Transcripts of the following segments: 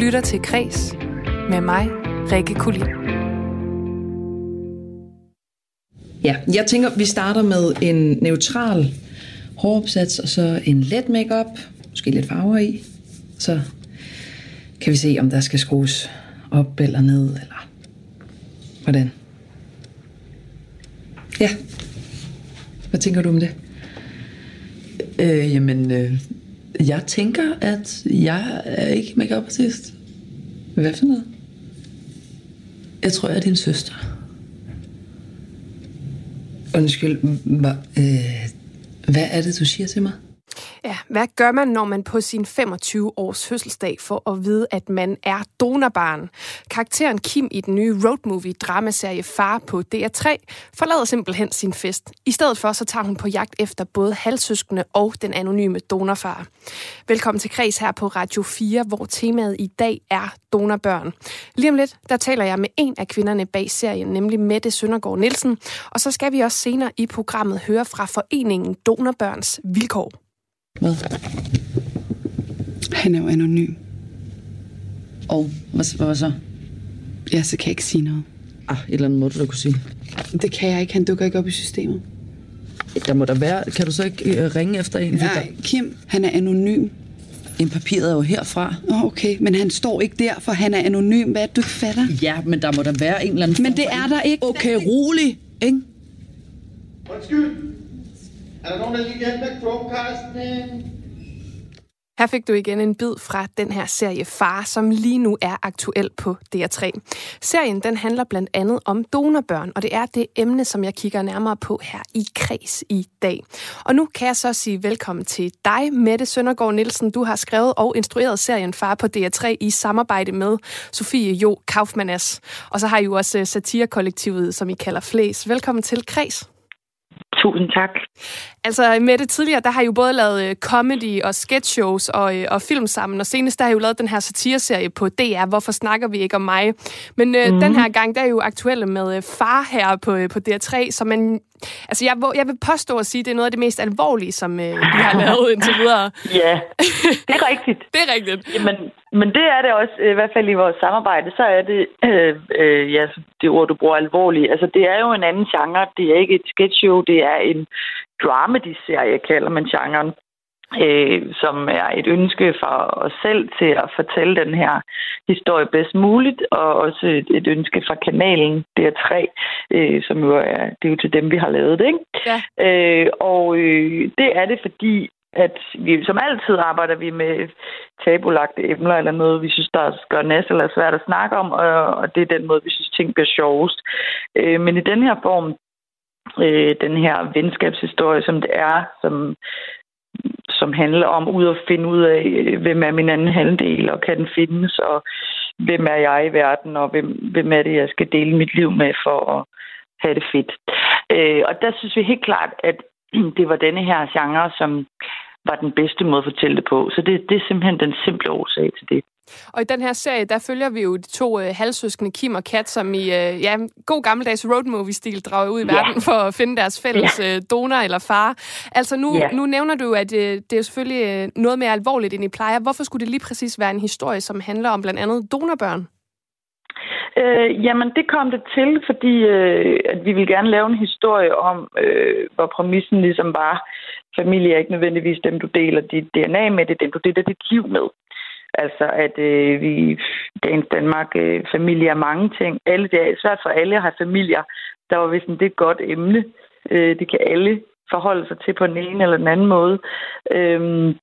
lytter til Kres med mig, Rikke Kulin. Ja, jeg tænker, vi starter med en neutral håropsats, og så en let makeup, måske lidt farver i. Så kan vi se, om der skal skrues op eller ned, eller hvordan. Ja. Hvad tænker du om det? Øh, jamen, øh, jeg tænker, at jeg er ikke make artist. Hvad for noget? Jeg tror, jeg er din søster. Undskyld, hva, øh, hvad er det, du siger til mig? Ja, hvad gør man, når man på sin 25-års fødselsdag får at vide, at man er donorbarn? Karakteren Kim i den nye roadmovie dramaserie Far på DR3 forlader simpelthen sin fest. I stedet for så tager hun på jagt efter både halvsøskende og den anonyme donorfar. Velkommen til Kreds her på Radio 4, hvor temaet i dag er donorbørn. Lige om lidt, der taler jeg med en af kvinderne bag serien, nemlig Mette Søndergaard Nielsen. Og så skal vi også senere i programmet høre fra foreningen Donorbørns Vilkår. Hvad? Han er jo anonym. Og hvad, hvad så? Ja, så kan jeg ikke sige noget. Ah, et eller andet må du da kunne sige. Det kan jeg ikke. Han dukker ikke op i systemet. Der må der være. Kan du så ikke øh, ringe efter en? Nej, Kim, han er anonym. En papiret er jo herfra. Oh, okay. Men han står ikke der, for han er anonym. Hvad er det, du ikke fatter? Ja, men der må der være en eller anden Men det er der ikke. Okay, rolig, ikke? Undskyld. Er der nogen, der lige med Chromecasten? Her fik du igen en bid fra den her serie Far, som lige nu er aktuel på DR3. Serien den handler blandt andet om donorbørn, og det er det emne, som jeg kigger nærmere på her i Kreds i dag. Og nu kan jeg så sige velkommen til dig, Mette Søndergaard Nielsen. Du har skrevet og instrueret serien Far på DR3 i samarbejde med Sofie Jo Kaufmannas. Og så har I jo også øh, satirekollektivet, som I kalder Flæs. Velkommen til Kreds. Tusind tak. Altså med det tidligere, der har I jo både lavet øh, comedy og sketch shows og, øh, og film sammen, og senest der har I jo lavet den her satireserie på DR, Hvorfor snakker vi ikke om mig? Men øh, mm. den her gang, der er I jo aktuelle med øh, Far her på, øh, på DR3, så man, altså jeg, jeg vil påstå at sige, at det er noget af det mest alvorlige, som øh, I har lavet indtil videre. Ja, det er rigtigt. Det er rigtigt. Jamen, men det er det også, i hvert fald i vores samarbejde, så er det, øh, øh, ja, det ord, du bruger alvorligt. Altså, det er jo en anden genre. Det er ikke et sketchshow, det er en dramedy-serie, kalder man genren. Øh, som er et ønske fra os selv til at fortælle den her historie bedst muligt, og også et, et ønske fra kanalen DR3, øh, som jo er, det er jo til dem, vi har lavet det, ikke? Ja. Øh, og øh, det er det, fordi at vi som altid arbejder vi med tabulagte emner eller noget, vi synes, der gør næst eller er svært at snakke om, og, og det er den måde, vi synes, ting bliver sjovest. Øh, men i den her form, øh, den her venskabshistorie, som det er, som, som handler om ud at finde ud af, øh, hvem er min anden halvdel, og kan den findes, og hvem er jeg i verden, og hvem, hvem er det, jeg skal dele mit liv med for at have det fedt. Øh, og der synes vi helt klart, at det var denne her genre, som var den bedste måde at fortælle det på. Så det, det er simpelthen den simple årsag til det. Og i den her serie, der følger vi jo de to øh, halvsøskende Kim og Kat, som i øh, ja, god gammeldags roadmovie-stil drager ud i Ja. verden for at finde deres fælles øh, donor eller far. Altså nu, Ja. nu nævner du, at øh, det er selvfølgelig øh, noget mere alvorligt, end I plejer. Hvorfor skulle det lige præcis være en historie, som handler om blandt andet donorbørn? Øh, jamen, det kom det til, fordi øh, at vi ville gerne lave en historie om, øh, hvor præmissen ligesom var, familie er ikke nødvendigvis dem, du deler dit DNA med, det er dem, du deler dit liv med. Altså, at øh, vi i Danmark, øh, familie er mange ting. Alle, det er svært for alle at have familier. Der var vist det er et godt emne. Øh, det kan alle forholde sig til på den ene eller den anden måde. Øhm,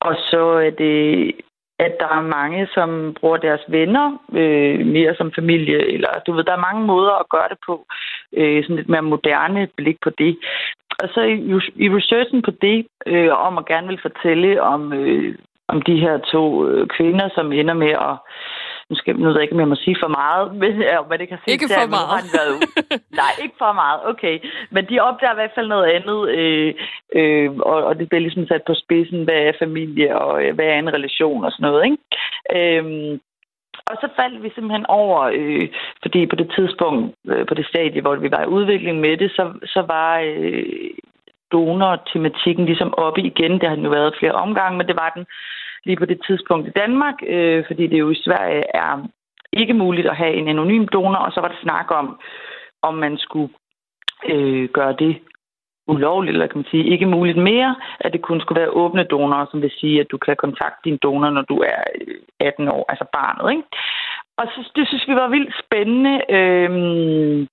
og så er det at der er mange, som bruger deres venner øh, mere som familie, eller du ved, der er mange måder at gøre det på, øh, sådan lidt mere moderne blik på det. Og så i, i researchen på det, øh, om at gerne vil fortælle om, øh, om de her to øh, kvinder, som ender med at nu, skal, nu ved jeg ikke, om jeg må sige for meget, men, ja, hvad det kan sige. Ikke for meget. Nej, ikke for meget, okay. Men de opdager i hvert fald noget andet, øh, øh, og, og det bliver ligesom sat på spidsen, hvad er familie, og øh, hvad er en relation og sådan noget, ikke? Øhm, og så faldt vi simpelthen over, øh, fordi på det tidspunkt, øh, på det stadie, hvor vi var i udvikling med det, så, så var øh, donor-tematikken ligesom oppe igen. Det har den jo været flere omgange, men det var den lige på det tidspunkt i Danmark, øh, fordi det jo i Sverige er ikke muligt at have en anonym donor, og så var der snak om, om man skulle øh, gøre det ulovligt, eller kan man sige, ikke muligt mere, at det kun skulle være åbne donorer, som vil sige, at du kan kontakte din donor, når du er øh, 18 år, altså barnet. Ikke? Og så, det synes vi var vildt spændende, øh,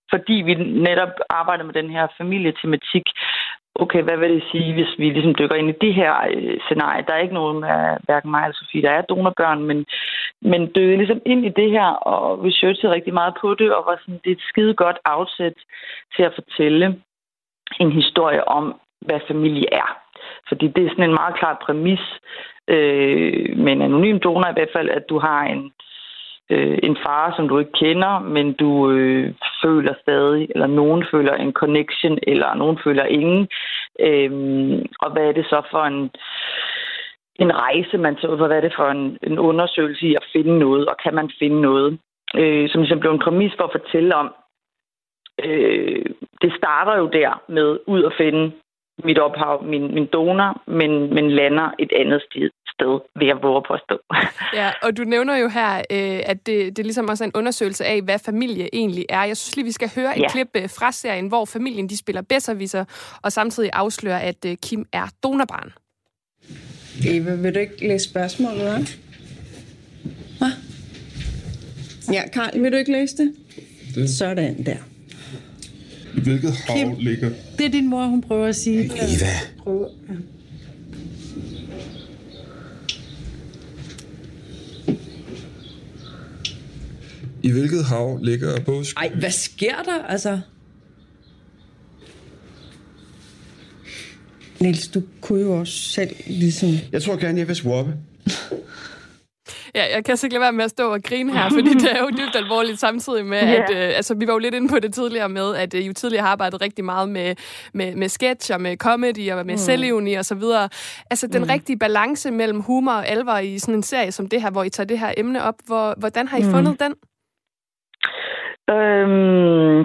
fordi vi netop arbejder med den her familietematik. Okay, hvad vil det sige, hvis vi ligesom dykker ind i det her øh, scenarie? Der er ikke nogen af hverken mig eller Sofie, der er donorbørn, men, men dykkede ligesom ind i det her og researchede rigtig meget på det, og var sådan, det er et skide godt afsæt til at fortælle en historie om, hvad familie er. Fordi det er sådan en meget klar præmis øh, med en anonym donor i hvert fald, at du har en, øh, en far, som du ikke kender, men du øh, føler stadig, eller nogen føler en connection, eller nogen føler ingen. Øh, og hvad er det så for en, en rejse, man tager Hvad er det for en, en undersøgelse i at finde noget, og kan man finde noget? Øh, som ligesom blev en præmis for at fortælle om, øh, det starter jo der med ud at finde mit ophav, min, min donor, men, men lander et andet sted, sted ved at våge påstå. Ja, og du nævner jo her, øh, at det, det ligesom også er en undersøgelse af, hvad familie egentlig er. Jeg synes lige, vi skal høre et ja. klip øh, fra serien, hvor familien de spiller bedserviser, og samtidig afslører, at øh, Kim er donorbarn. Eva, vil du ikke læse spørgsmålet op? Hvad? Ja, Karl, vil du ikke læse det? det? Sådan der. I hvilket hav Kim, ligger... Det er din mor, hun prøver at sige. Eva. Prøv, I hvilket hav ligger Bås? Ej, hvad sker der, altså? Niels, du kunne jo også selv ligesom... Jeg tror gerne, jeg vil swappe. Ja, jeg kan ikke lade være med at stå og grine her, fordi det er jo dybt alvorligt samtidig med, yeah. at øh, altså, vi var jo lidt inde på det tidligere med, at øh, I jo tidligere har arbejdet rigtig meget med, med, med sketch og med comedy og med mm. selvivni og så videre. Altså den mm. rigtige balance mellem humor og alvor i sådan en serie som det her, hvor I tager det her emne op, hvor, hvordan har I mm. fundet den? Øhm,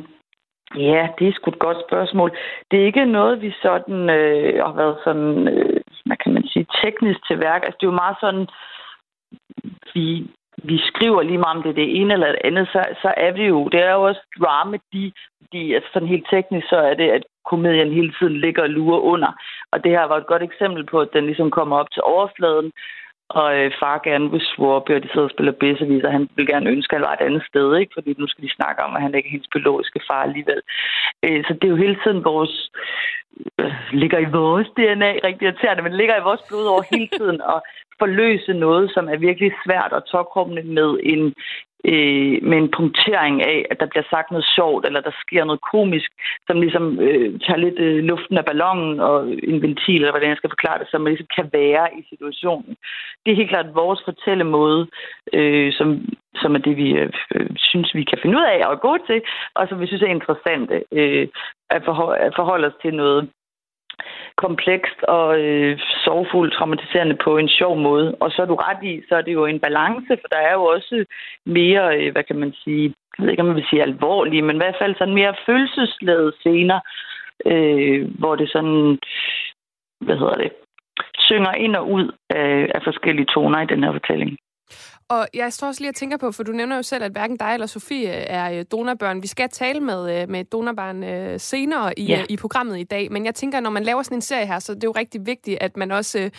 ja, det er sgu et godt spørgsmål. Det er ikke noget, vi sådan øh, har været sådan, øh, hvad kan man sige, teknisk til værk. Altså det er jo meget sådan, vi, vi skriver lige meget om det er det ene eller det andet, så, så er det jo, det er jo også drama, de, de, altså sådan helt teknisk, så er det, at komedien hele tiden ligger og lurer under. Og det her var et godt eksempel på, at den ligesom kommer op til overfladen, og øh, far gerne vil swarpe, og de sidder og spiller bedsevis, og han vil gerne ønske, at han var et andet sted, ikke? fordi nu skal de snakke om, at han ikke er hendes biologiske far alligevel. Øh, så det er jo hele tiden vores, øh, ligger i vores DNA, rigtig irriterende, men ligger i vores blod over hele tiden, og forløse noget, som er virkelig svært og tokrummende med en, øh, med en punktering af, at der bliver sagt noget sjovt, eller der sker noget komisk, som ligesom øh, tager lidt øh, luften af ballonen og en ventil, eller hvordan jeg skal forklare det, som man ligesom kan være i situationen. Det er helt klart vores fortællemåde, øh, som, som er det, vi øh, øh synes, vi kan finde ud af og gå til, og som vi synes er interessant øh, at, forhold, at forholde os til noget komplekst og øh, sorgfuldt traumatiserende på en sjov måde. Og så er du ret i, så er det jo en balance, for der er jo også mere, øh, hvad kan man sige, jeg ved ikke, om man vil sige alvorlige, men i hvert fald sådan mere følelsesladede scener, øh, hvor det sådan, hvad hedder det, synger ind og ud af, af forskellige toner i den her fortælling. Og jeg står også lige og tænker på, for du nævner jo selv, at hverken dig eller Sofie er øh, donorbørn. Vi skal tale med, øh, med donorbarn øh, senere i, ja. i programmet i dag, men jeg tænker, når man laver sådan en serie her, så det er jo rigtig vigtigt, at man også,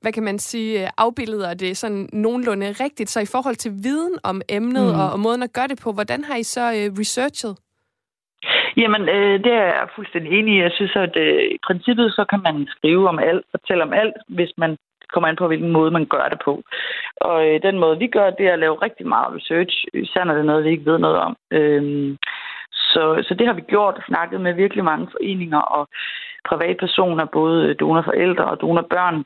hvad kan man sige, afbilleder det sådan nogenlunde rigtigt. Så i forhold til viden om emnet mm. og, og måden at gøre det på, hvordan har I så researchet? Jamen, øh, det er jeg fuldstændig enig i. Jeg synes, at øh, i princippet så kan man skrive om alt, fortælle om alt, hvis man kommer an på, hvilken måde man gør det på. Og øh, den måde, vi gør, det er at lave rigtig meget research, især når det er noget, vi ikke ved noget om. Øhm, så, så det har vi gjort og snakket med virkelig mange foreninger og privatpersoner, både donorforældre og donorbørn,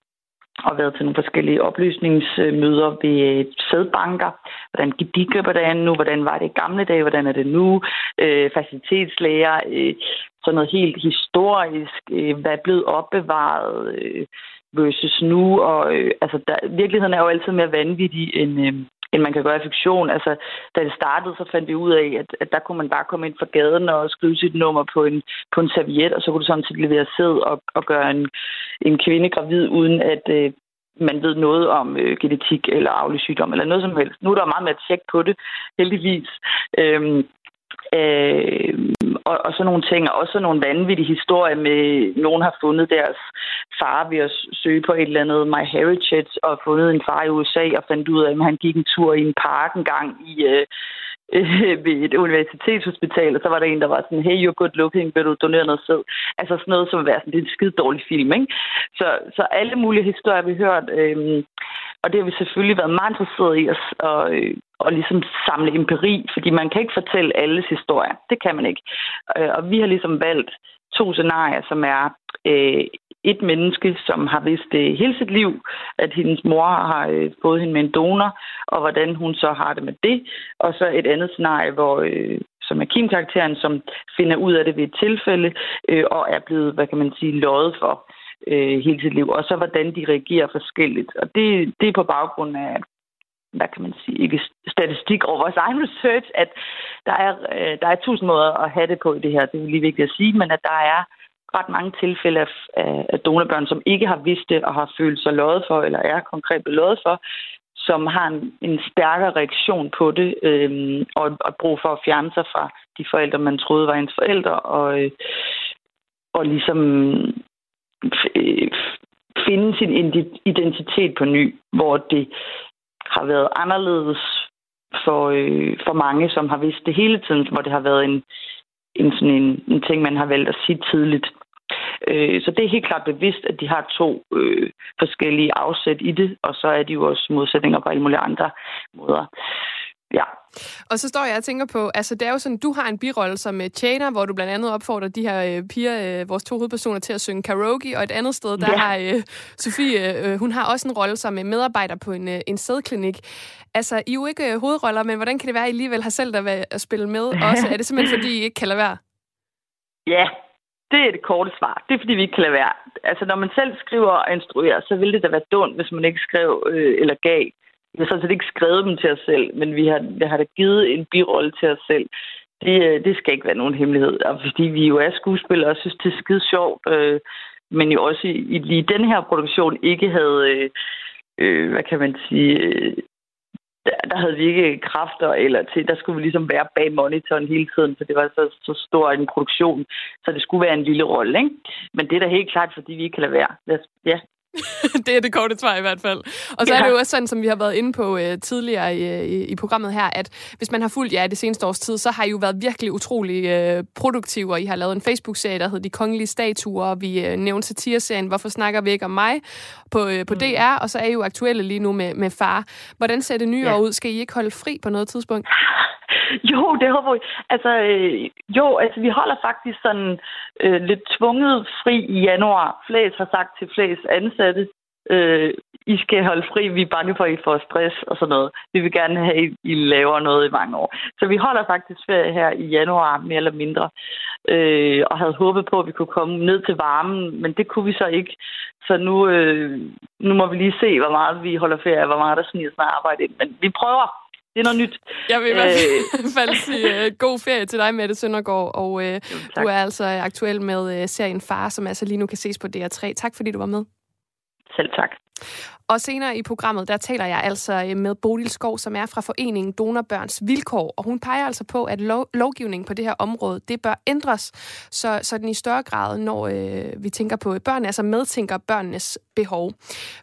og været til nogle forskellige oplysningsmøder ved øh, sædbanker. Hvordan gik de køber det nu? Hvordan var det i gamle dage? Hvordan er det nu? Øh, facilitetslæger. Øh, sådan noget helt historisk. Øh, hvad er blevet opbevaret? Øh, versus nu. Og øh, altså, der, virkeligheden er jo altid mere vanvittig, end, øh, end man kan gøre i fiktion. Altså, da det startede, så fandt vi ud af, at, at der kunne man bare komme ind fra gaden og skrive sit nummer på en, på en serviet, og så kunne du samtidig levere sæd og, og gøre en, en kvinde gravid, uden at, øh, man ved noget om øh, genetik eller arvelig sygdom eller noget som helst. Nu er der meget mere tjek på det, heldigvis. Øhm, Øh, og, og sådan nogle ting, og også nogle vanvittige historier med, nogen har fundet deres far ved at søge på et eller andet My Heritage, og fundet en far i USA, og fandt ud af, at han gik en tur i en park en gang i, øh, ved et universitetshospital, og så var der en, der var sådan, hey, you're good looking, vil du donere noget sæd? Altså sådan noget, som vil være sådan, det er en skide dårlig film, ikke? Så, så alle mulige historier, vi har hørt, øh, og det har vi selvfølgelig været meget interesseret i at, og, øh, og ligesom samle empiri, fordi man kan ikke fortælle alles historier. Det kan man ikke. Øh, og vi har ligesom valgt to scenarier, som er øh, et menneske, som har vidst det hele sit liv, at hendes mor har øh, fået hende med en donor, og hvordan hun så har det med det. Og så et andet scenarie, hvor, øh, som er Kim-karakteren, som finder ud af det ved et tilfælde, øh, og er blevet, hvad kan man sige, løjet for øh, hele sit liv. Og så hvordan de reagerer forskelligt. Og det, det er på baggrund af, hvad kan man sige, ikke statistik over vores egen research, at der er, øh, der er tusind måder at have det på i det her. Det er lige vigtigt at sige, men at der er ret mange tilfælde af, af donorbørn, som ikke har vidst det og har følt sig lovet for, eller er konkret blevet for, som har en, en stærkere reaktion på det, øh, og, og brug for at fjerne sig fra de forældre, man troede var ens forældre, og, øh, og ligesom øh, finde sin identitet på ny, hvor det har været anderledes for, øh, for mange, som har vidst det hele tiden, hvor det har været en, en, sådan en, en ting, man har valgt at sige tidligt. Øh, så det er helt klart bevidst, at de har to øh, forskellige afsæt i det, og så er de jo også modsætninger på alle mulige andre måder. Ja. Og så står jeg og tænker på, altså det er jo sådan, du har en birolle som uh, tjener, hvor du blandt andet opfordrer de her uh, piger, uh, vores to hovedpersoner, til at synge karaoke, og et andet sted, der ja. har uh, Sofie, uh, hun har også en rolle som uh, medarbejder på en, uh, en sædklinik. Altså, I er jo ikke uh, hovedroller, men hvordan kan det være, at I alligevel har selv der at spille med også? Er det simpelthen, fordi I ikke kan lade være? Ja, det er det korte svar. Det er, fordi vi ikke kan lade være. Altså, når man selv skriver og instruerer, så ville det da være dumt, hvis man ikke skrev øh, eller gav vi har sådan set ikke skrevet dem til os selv, men vi har, vi har da givet en birolle til os selv. Det, øh, det skal ikke være nogen hemmelighed. Og fordi vi jo er skuespillere og synes, det er skide sjovt, øh, men jo også i, i lige den her produktion ikke havde, øh, øh, hvad kan man sige, øh, der, der havde vi ikke kræfter eller til, der skulle vi ligesom være bag monitoren hele tiden, for det var så, så stor en produktion, så det skulle være en lille rolle, ikke? Men det er da helt klart, fordi vi ikke kan lade være. Ja, det er det korte svar i hvert fald. Og så ja. er det jo også sådan, som vi har været inde på uh, tidligere i, i, i programmet her, at hvis man har fulgt jer i det seneste års tid, så har I jo været virkelig utrolig uh, produktive, og I har lavet en Facebook-serie, der hedder De Kongelige Statuer, og vi uh, nævnte satireserien Hvorfor snakker vi ikke om mig på, uh, på mm. DR, og så er I jo aktuelle lige nu med, med far. Hvordan ser det nye ja. år ud? Skal I ikke holde fri på noget tidspunkt? Jo, det håber vi. Altså, øh, jo, altså vi holder faktisk sådan øh, lidt tvunget fri i januar. Flæs har sagt til Flæs ansatte, øh, I skal holde fri, vi er bange for, at I får stress og sådan noget. Vi vil gerne have, at I laver noget i mange år. Så vi holder faktisk ferie her i januar, mere eller mindre, øh, og havde håbet på, at vi kunne komme ned til varmen, men det kunne vi så ikke. Så nu, øh, nu må vi lige se, hvor meget vi holder ferie, hvor meget der sniger snart arbejde ind. Men vi prøver. Det er noget nyt. Jeg vil i hvert fald øh. sige uh, god ferie til dig, Mette Søndergaard. Og uh, du er altså aktuel med uh, serien Far, som altså lige nu kan ses på DR3. Tak fordi du var med. Selv tak. Og senere i programmet, der taler jeg altså øh, med Bodil Skov, som er fra foreningen Donorbørns Vilkår, og hun peger altså på, at lov, lovgivningen på det her område, det bør ændres, så, så den i større grad, når øh, vi tænker på børn, altså medtænker børnenes behov.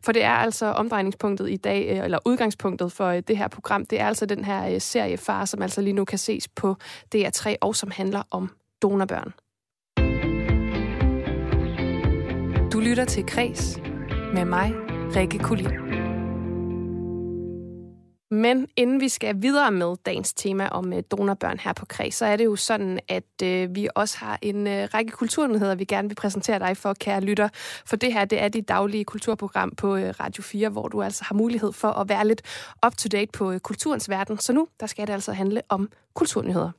For det er altså omdrejningspunktet i dag, øh, eller udgangspunktet for øh, det her program, det er altså den her øh, serie Far, som altså lige nu kan ses på DR3, og som handler om donorbørn. Du lytter til Kres med mig, Rikke Kulin. Men inden vi skal videre med dagens tema om øh, donorbørn her på Kreds, så er det jo sådan, at øh, vi også har en øh, række kulturnyheder, vi gerne vil præsentere dig for, kære lytter. For det her, det er dit daglige kulturprogram på øh, Radio 4, hvor du altså har mulighed for at være lidt up-to-date på øh, kulturens verden. Så nu, der skal det altså handle om kulturnyheder.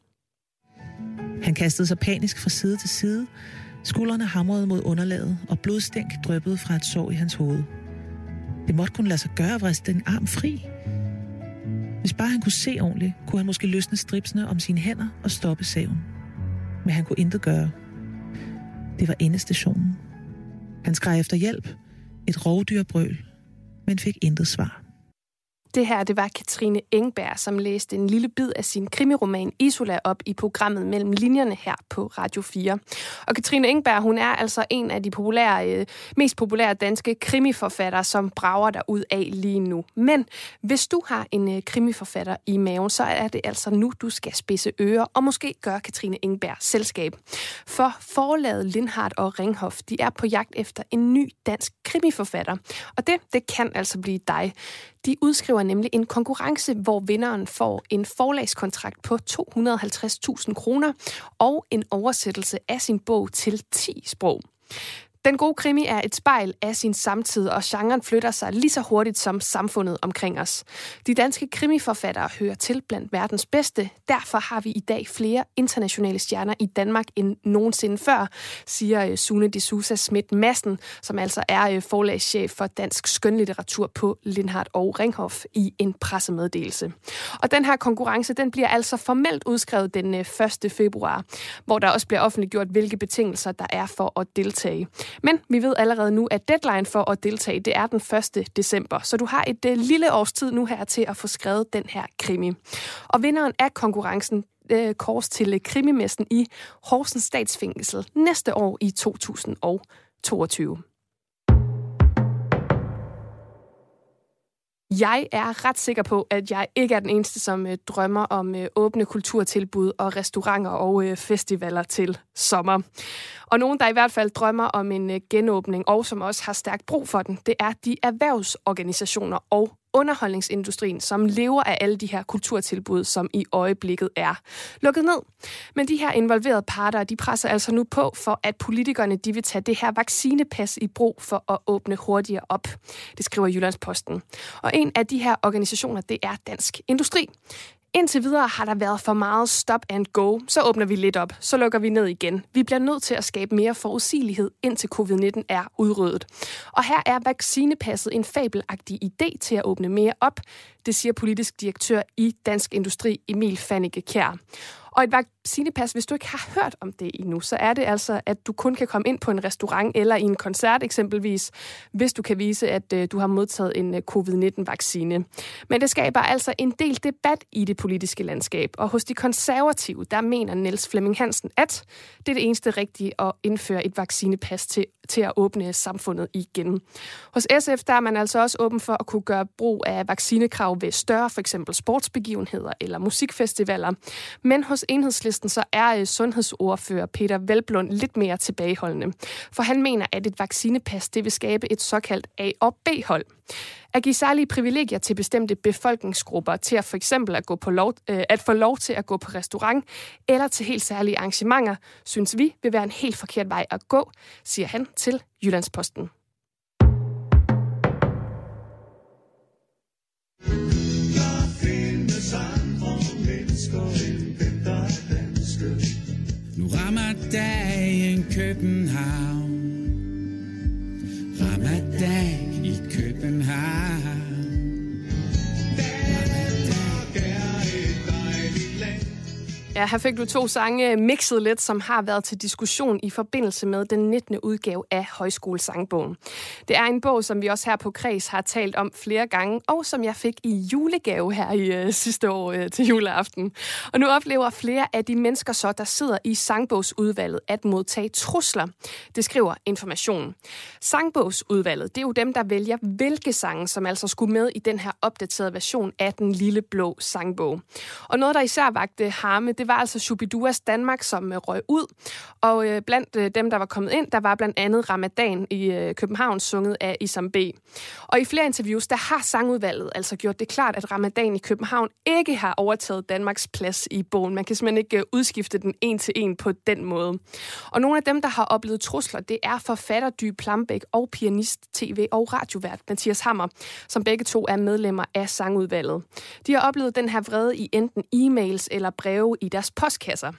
Han kastede sig panisk fra side til side, Skuldrene hamrede mod underlaget, og blodstænk drøbbede fra et sår i hans hoved. Det måtte kunne lade sig gøre at vriste den arm fri. Hvis bare han kunne se ordentligt, kunne han måske løsne stripsene om sine hænder og stoppe saven. Men han kunne intet gøre. Det var endestationen. Han skreg efter hjælp. Et rovdyrbrøl. men fik intet svar. Det her, det var Katrine Engberg, som læste en lille bid af sin krimiroman Isola op i programmet Mellem Linjerne her på Radio 4. Og Katrine Engberg, hun er altså en af de populære, øh, mest populære danske krimiforfattere, som brager der ud af lige nu. Men hvis du har en øh, krimiforfatter i maven, så er det altså nu, du skal spidse ører og måske gøre Katrine Engberg selskab. For forlaget Lindhardt og Ringhof, de er på jagt efter en ny dansk krimiforfatter. Og det, det kan altså blive dig. De udskriver nemlig en konkurrence, hvor vinderen får en forlagskontrakt på 250.000 kroner og en oversættelse af sin bog til 10 sprog. Den gode krimi er et spejl af sin samtid, og genren flytter sig lige så hurtigt som samfundet omkring os. De danske krimiforfattere hører til blandt verdens bedste. Derfor har vi i dag flere internationale stjerner i Danmark end nogensinde før, siger øh, Sune de Sousa Schmidt Madsen, som altså er øh, forlagschef for dansk skønlitteratur på Lindhardt og Ringhof i en pressemeddelelse. Og den her konkurrence, den bliver altså formelt udskrevet den øh, 1. Februar, hvor der også bliver offentliggjort, hvilke betingelser der er for at deltage. Men vi ved allerede nu, at deadline for at deltage, det er den 1. december. Så du har et uh, lille års tid nu her til at få skrevet den her krimi. Og vinderen af konkurrencen uh, kors til uh, krimimessen i Horsens Statsfængsel næste år i 2022. Jeg er ret sikker på, at jeg ikke er den eneste, som øh, drømmer om øh, åbne kulturtilbud og restauranter og øh, festivaler til sommer. Og nogen, der i hvert fald drømmer om en øh, genåbning, og som også har stærkt brug for den, det er de erhvervsorganisationer og underholdningsindustrien, som lever af alle de her kulturtilbud, som i øjeblikket er lukket ned. Men de her involverede parter, de presser altså nu på for, at politikerne de vil tage det her vaccinepas i brug for at åbne hurtigere op. Det skriver Jyllandsposten. Og en af de her organisationer, det er Dansk Industri. Indtil videre har der været for meget stop and go. Så åbner vi lidt op, så lukker vi ned igen. Vi bliver nødt til at skabe mere forudsigelighed, indtil covid-19 er udryddet. Og her er vaccinepasset en fabelagtig idé til at åbne mere op. Det siger politisk direktør i Dansk Industri Emil Fannike Kjær. Og et vaccinepas, hvis du ikke har hørt om det endnu, så er det altså, at du kun kan komme ind på en restaurant eller i en koncert eksempelvis, hvis du kan vise, at øh, du har modtaget en øh, covid-19-vaccine. Men det skaber altså en del debat i det politiske landskab, og hos de konservative, der mener Niels Flemming Hansen, at det er det eneste rigtige at indføre et vaccinepas til, til at åbne samfundet igen. Hos SF, der er man altså også åben for at kunne gøre brug af vaccinekrav ved større, for eksempel sportsbegivenheder eller musikfestivaler. Men hos enhedslisten så er øh, sundhedsordfører Peter Velblund lidt mere tilbageholdende. For han mener, at et vaccinepas det vil skabe et såkaldt A- og B-hold. At give særlige privilegier til bestemte befolkningsgrupper til at for eksempel at, gå på lov, øh, at få lov til at gå på restaurant eller til helt særlige arrangementer, synes vi vil være en helt forkert vej at gå, siger han til Jyllandsposten. Nu rammer dagen København. Ramadan i København. Ja, her fik du to sange mixet lidt, som har været til diskussion i forbindelse med den 19. udgave af Højskolesangbogen. Det er en bog, som vi også her på Kreds har talt om flere gange, og som jeg fik i julegave her i øh, sidste år øh, til juleaften. Og nu oplever flere af de mennesker så, der sidder i sangbogsudvalget, at modtage trusler. Det skriver Information. Sangbogsudvalget, det er jo dem, der vælger, hvilke sange, som altså skulle med i den her opdaterede version af den lille blå sangbog. Og noget, der især vagte harme, det var altså Shubiduas Danmark, som øh, røg ud. Og øh, blandt øh, dem, der var kommet ind, der var blandt andet Ramadan i øh, København, sunget af Isam B. Og i flere interviews, der har sangudvalget altså gjort det klart, at Ramadan i København ikke har overtaget Danmarks plads i bogen. Man kan simpelthen ikke øh, udskifte den en til en på den måde. Og nogle af dem, der har oplevet trusler, det er forfatter Dy Plambæk og pianist, tv- og radiovært Mathias Hammer, som begge to er medlemmer af sangudvalget. De har oplevet den her vrede i enten e-mails eller breve i deres jeres postkasser.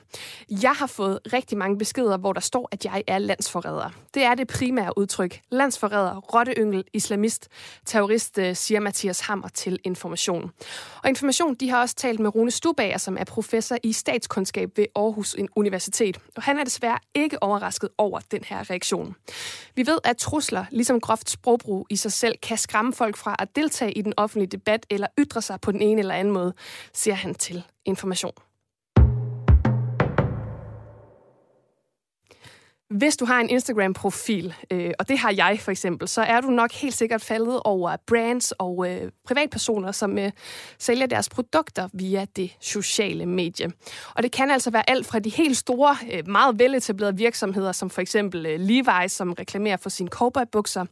Jeg har fået rigtig mange beskeder, hvor der står, at jeg er landsforræder. Det er det primære udtryk. Landsforræder, rotteyngel, islamist, terrorist, øh, siger Mathias Hammer til Information. Og Information de har også talt med Rune Stubager, som er professor i statskundskab ved Aarhus Universitet. Og han er desværre ikke overrasket over den her reaktion. Vi ved, at trusler, ligesom groft sprogbrug i sig selv, kan skræmme folk fra at deltage i den offentlige debat eller ytre sig på den ene eller anden måde, siger han til information. Hvis du har en Instagram-profil, øh, og det har jeg for eksempel, så er du nok helt sikkert faldet over brands og øh, privatpersoner, som øh, sælger deres produkter via det sociale medie. Og det kan altså være alt fra de helt store, øh, meget veletablerede virksomheder, som for eksempel øh, Levi's, som reklamerer for sine cowboybukser.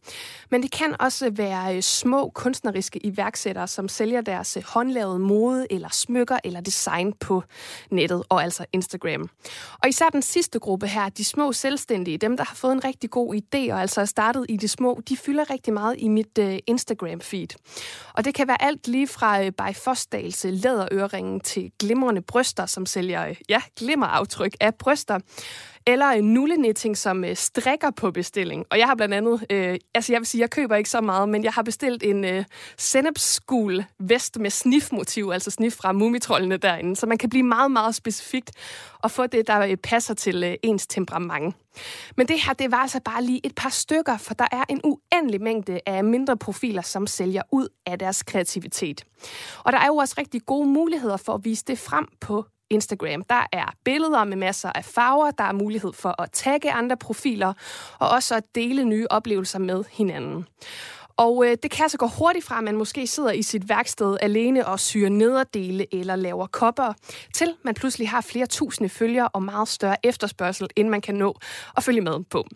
Men det kan også være øh, små kunstneriske iværksættere, som sælger deres øh, håndlavede mode eller smykker eller design på nettet, og altså Instagram. Og især den sidste gruppe her, de små selvstændige, dem der har fået en rigtig god idé og altså er startet i det små, de fylder rigtig meget i mit øh, Instagram-feed. Og det kan være alt lige fra øh, By Fosdals læderøringen til glimrende bryster, som sælger, øh, ja, glimmeraftryk af bryster eller en nullenitting, som øh, strikker på bestilling. Og jeg har blandt andet, øh, altså jeg vil sige, jeg køber ikke så meget, men jeg har bestilt en øh, sennepsgul vest med snifmotiv, altså snif fra mumitrollene derinde, så man kan blive meget, meget specifikt og få det, der øh, passer til øh, ens temperament. Men det her, det var altså bare lige et par stykker, for der er en uendelig mængde af mindre profiler, som sælger ud af deres kreativitet. Og der er jo også rigtig gode muligheder for at vise det frem på Instagram. Der er billeder med masser af farver, der er mulighed for at tagge andre profiler, og også at dele nye oplevelser med hinanden. Og øh, det kan altså gå hurtigt fra, at man måske sidder i sit værksted alene og syr nederdele eller laver kopper, til man pludselig har flere tusinde følgere og meget større efterspørgsel, end man kan nå at følge med på.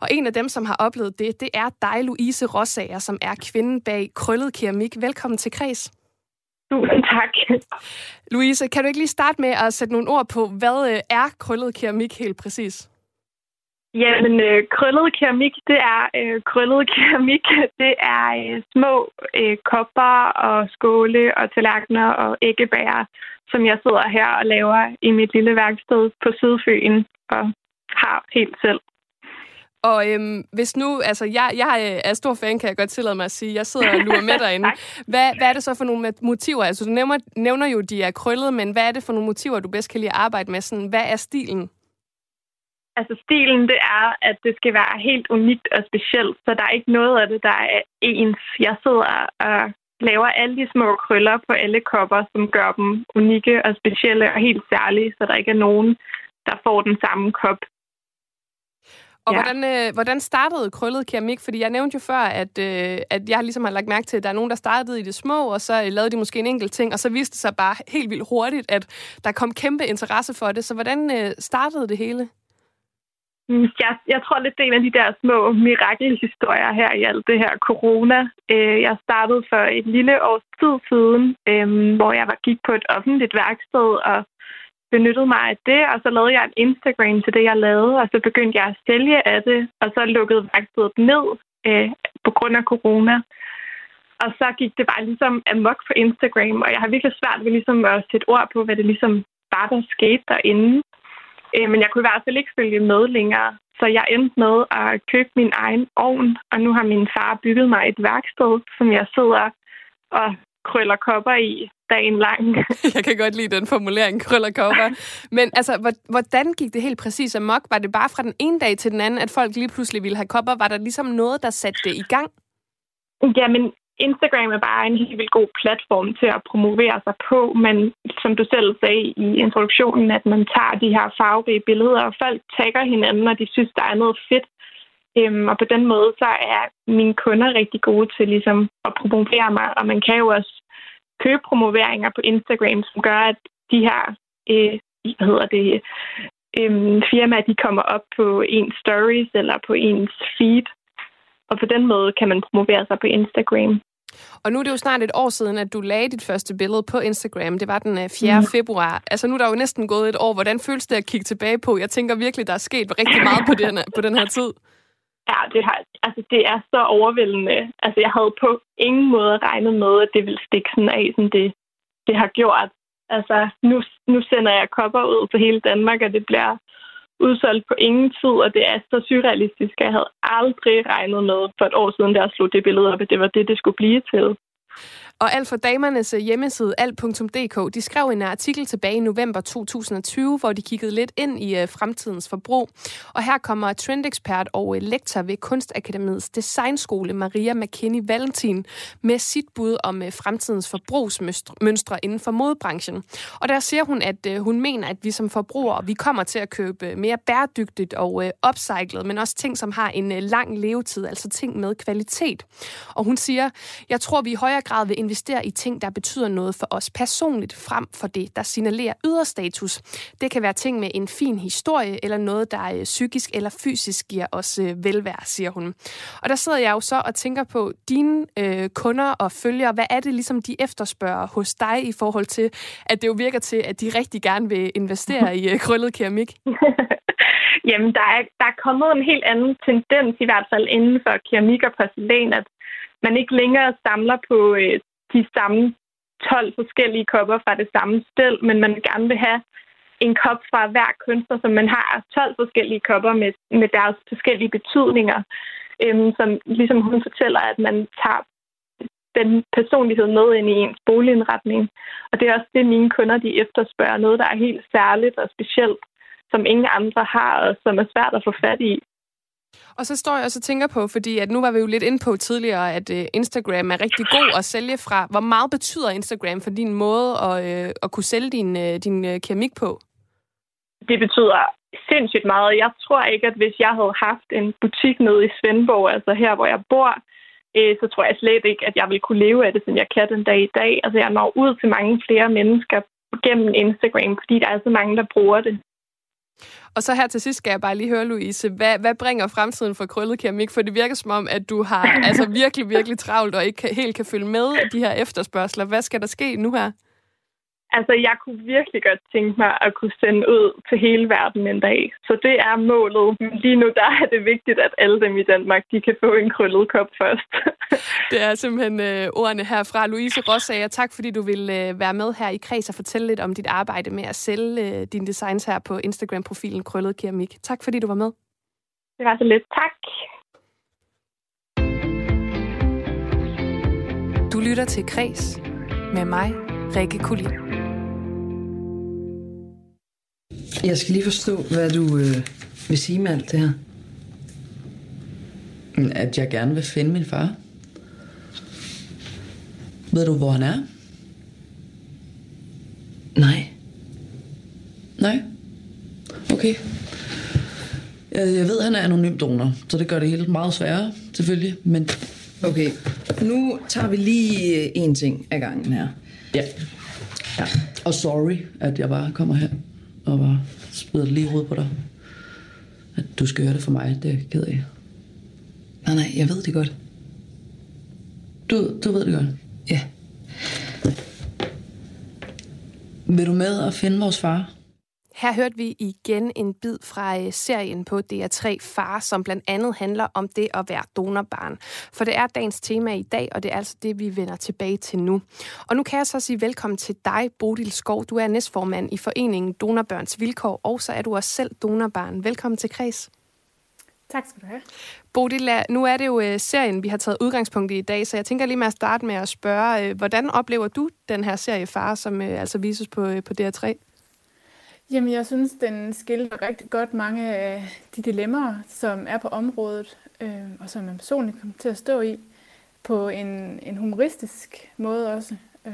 Og en af dem, som har oplevet det, det er dig, Louise Rossager, som er kvinden bag Krøllet Keramik. Velkommen til Kreds. Tusind tak. Louise, kan du ikke lige starte med at sætte nogle ord på, hvad øh, er krøllet keramik helt præcis? Jamen, øh, krøllet keramik, det er øh, krøllet keramik. Det er øh, små øh, kopper og skåle og tallerkener og æggebærer, som jeg sidder her og laver i mit lille værksted på Sydfyn og har helt selv. Og øhm, hvis nu, altså jeg, jeg er stor fan, kan jeg godt tillade mig at sige. Jeg sidder og lurer med derinde. Hvad, hvad er det så for nogle motiver? Altså du nævner, nævner jo, de er krøllet, men hvad er det for nogle motiver, du bedst kan lide at arbejde med? Sådan, hvad er stilen? Altså stilen, det er, at det skal være helt unikt og specielt, så der er ikke noget af det, der er ens. Jeg sidder og laver alle de små krøller på alle kopper, som gør dem unikke og specielle og helt særlige, så der ikke er nogen, der får den samme kop og ja. hvordan, øh, hvordan startede krøllet keramik? Fordi jeg nævnte jo før, at, øh, at jeg ligesom har lagt mærke til, at der er nogen, der startede i det små, og så lavede de måske en enkelt ting, og så viste det sig bare helt vildt hurtigt, at der kom kæmpe interesse for det. Så hvordan øh, startede det hele? Mm, jeg, jeg tror lidt, det er en af de der små mirakelhistorier her i alt det her corona. Øh, jeg startede for et lille års tid siden, øh, hvor jeg var gik på et offentligt værksted og benyttede mig af det, og så lavede jeg en Instagram til det, jeg lavede, og så begyndte jeg at sælge af det, og så lukkede værkstedet ned øh, på grund af corona. Og så gik det bare ligesom amok på Instagram, og jeg har virkelig svært ved ligesom at sætte ord på, hvad det ligesom var, der skete derinde. Øh, men jeg kunne i hvert fald ikke følge med længere. Så jeg endte med at købe min egen ovn, og nu har min far bygget mig et værksted, som jeg sidder og krøller kopper i dagen lang. Jeg kan godt lide den formulering, krøller kopper. Men altså, hvordan gik det helt præcis amok? Var det bare fra den ene dag til den anden, at folk lige pludselig ville have kopper? Var der ligesom noget, der satte det i gang? Jamen, Instagram er bare en helt vildt god platform til at promovere sig på, men som du selv sagde i introduktionen, at man tager de her farverige billeder, og folk tagger hinanden, og de synes, der er noget fedt. Øhm, og på den måde, så er mine kunder rigtig gode til ligesom at promovere mig, og man kan jo også købe promoveringer på Instagram, som gør, at de her øh, hvad hedder det, øh, firmaer, de kommer op på ens stories eller på ens feed. Og på den måde kan man promovere sig på Instagram. Og nu er det jo snart et år siden, at du lagde dit første billede på Instagram. Det var den 4. Øh, mm. februar. Altså nu er der jo næsten gået et år. Hvordan føles det at kigge tilbage på? Jeg tænker virkelig, der er sket rigtig meget på den, på den her tid. Ja, det, har, altså, det er så overvældende. Altså, jeg havde på ingen måde regnet med, at det ville stikke sådan af, som det, det har gjort. Altså, nu, nu sender jeg kopper ud til hele Danmark, og det bliver udsolgt på ingen tid, og det er så surrealistisk. Jeg havde aldrig regnet med for et år siden, da jeg slog det billede op, at det var det, det skulle blive til. Og alt for damernes øh, hjemmeside, alt.dk, de skrev en artikel tilbage i november 2020, hvor de kiggede lidt ind i øh, fremtidens forbrug. Og her kommer trendekspert og øh, lektor ved Kunstakademiets designskole, Maria McKinney Valentin, med sit bud om fremtidens forbrugsmønstre inden for modebranchen. Og der siger hun, at hun mener, at vi som forbrugere, vi kommer til at købe mere bæredygtigt og upcyclet, men også ting, som har en lang levetid, altså ting med kvalitet. Og hun siger, jeg tror, vi i højere grad vil investere i ting, der betyder noget for os personligt, frem for det, der signalerer yderstatus. Det kan være ting med en fin historie, eller noget, der er psykisk eller fysisk giver os øh, velvære, siger hun. Og der sidder jeg jo så og tænker på dine øh, kunder og følgere. Hvad er det ligesom, de efterspørger hos dig i forhold til, at det jo virker til, at de rigtig gerne vil investere i øh, krøllet keramik? Jamen, der er, der er kommet en helt anden tendens, i hvert fald inden for keramik og porcelæn, at man ikke længere samler på øh, de samme 12 forskellige kopper fra det samme stel, men man gerne vil have en kop fra hver kunstner, så man har 12 forskellige kopper med, med deres forskellige betydninger, øhm, som ligesom hun fortæller, at man tager den personlighed med ind i ens boligindretning. Og det er også det, mine kunder de efterspørger. Noget, der er helt særligt og specielt, som ingen andre har, og som er svært at få fat i. Og så står jeg og så tænker på, fordi at nu var vi jo lidt inde på tidligere, at øh, Instagram er rigtig god at sælge fra. Hvor meget betyder Instagram for din måde at, øh, at kunne sælge din, øh, din øh, keramik på? Det betyder sindssygt meget. Jeg tror ikke, at hvis jeg havde haft en butik nede i Svendborg, altså her, hvor jeg bor, øh, så tror jeg slet ikke, at jeg ville kunne leve af det, som jeg kan den dag i dag. Altså, jeg når ud til mange flere mennesker gennem Instagram, fordi der er så mange, der bruger det. Og så her til sidst skal jeg bare lige høre, Louise, hvad, hvad bringer fremtiden for krøllet keramik? For det virker som om, at du har altså virkelig, virkelig travlt og ikke helt kan følge med de her efterspørgsler. Hvad skal der ske nu her? Altså, jeg kunne virkelig godt tænke mig at kunne sende ud til hele verden en dag. Så det er målet. Lige nu der er det vigtigt, at alle dem i Danmark, de kan få en krøllet kop først. det er simpelthen øh, ordene herfra. Louise Rossager, tak fordi du vil øh, være med her i Kreds og fortælle lidt om dit arbejde med at sælge øh, dine designs her på Instagram-profilen Krøllet Keramik. Tak fordi du var med. Det var så lidt. Tak. Du lytter til Kreds med mig, Rikke Kulin. Jeg skal lige forstå, hvad du øh, vil sige med alt det her. At jeg gerne vil finde min far. Ved du, hvor han er? Nej. Nej? Okay. Jeg, jeg ved, at han er anonym donor, så det gør det hele meget sværere, selvfølgelig. Men Okay, nu tager vi lige øh, en ting af gangen her. ja. ja. Og sorry, at jeg bare kommer her og bare smider det lige hovedet på dig. At du skal gøre det for mig, det er jeg ked af. Nej, nej, jeg ved det godt. Du, du ved det godt? Ja. Vil du med at finde vores far? Her hørte vi igen en bid fra øh, serien på DR3 Far, som blandt andet handler om det at være donorbarn. For det er dagens tema i dag, og det er altså det, vi vender tilbage til nu. Og nu kan jeg så sige velkommen til dig, Bodil Skov. Du er næstformand i foreningen Donorbørns Vilkår, og så er du også selv donorbarn. Velkommen til Kreds. Tak skal du have. Bodil, nu er det jo øh, serien, vi har taget udgangspunkt i i dag, så jeg tænker lige med at starte med at spørge, øh, hvordan oplever du den her serie Far, som altså vises på, på DR3? Jamen, jeg synes, den skildrer rigtig godt mange af de dilemmaer, som er på området, øh, og som man personligt kommer til at stå i, på en, en humoristisk måde også. Øh,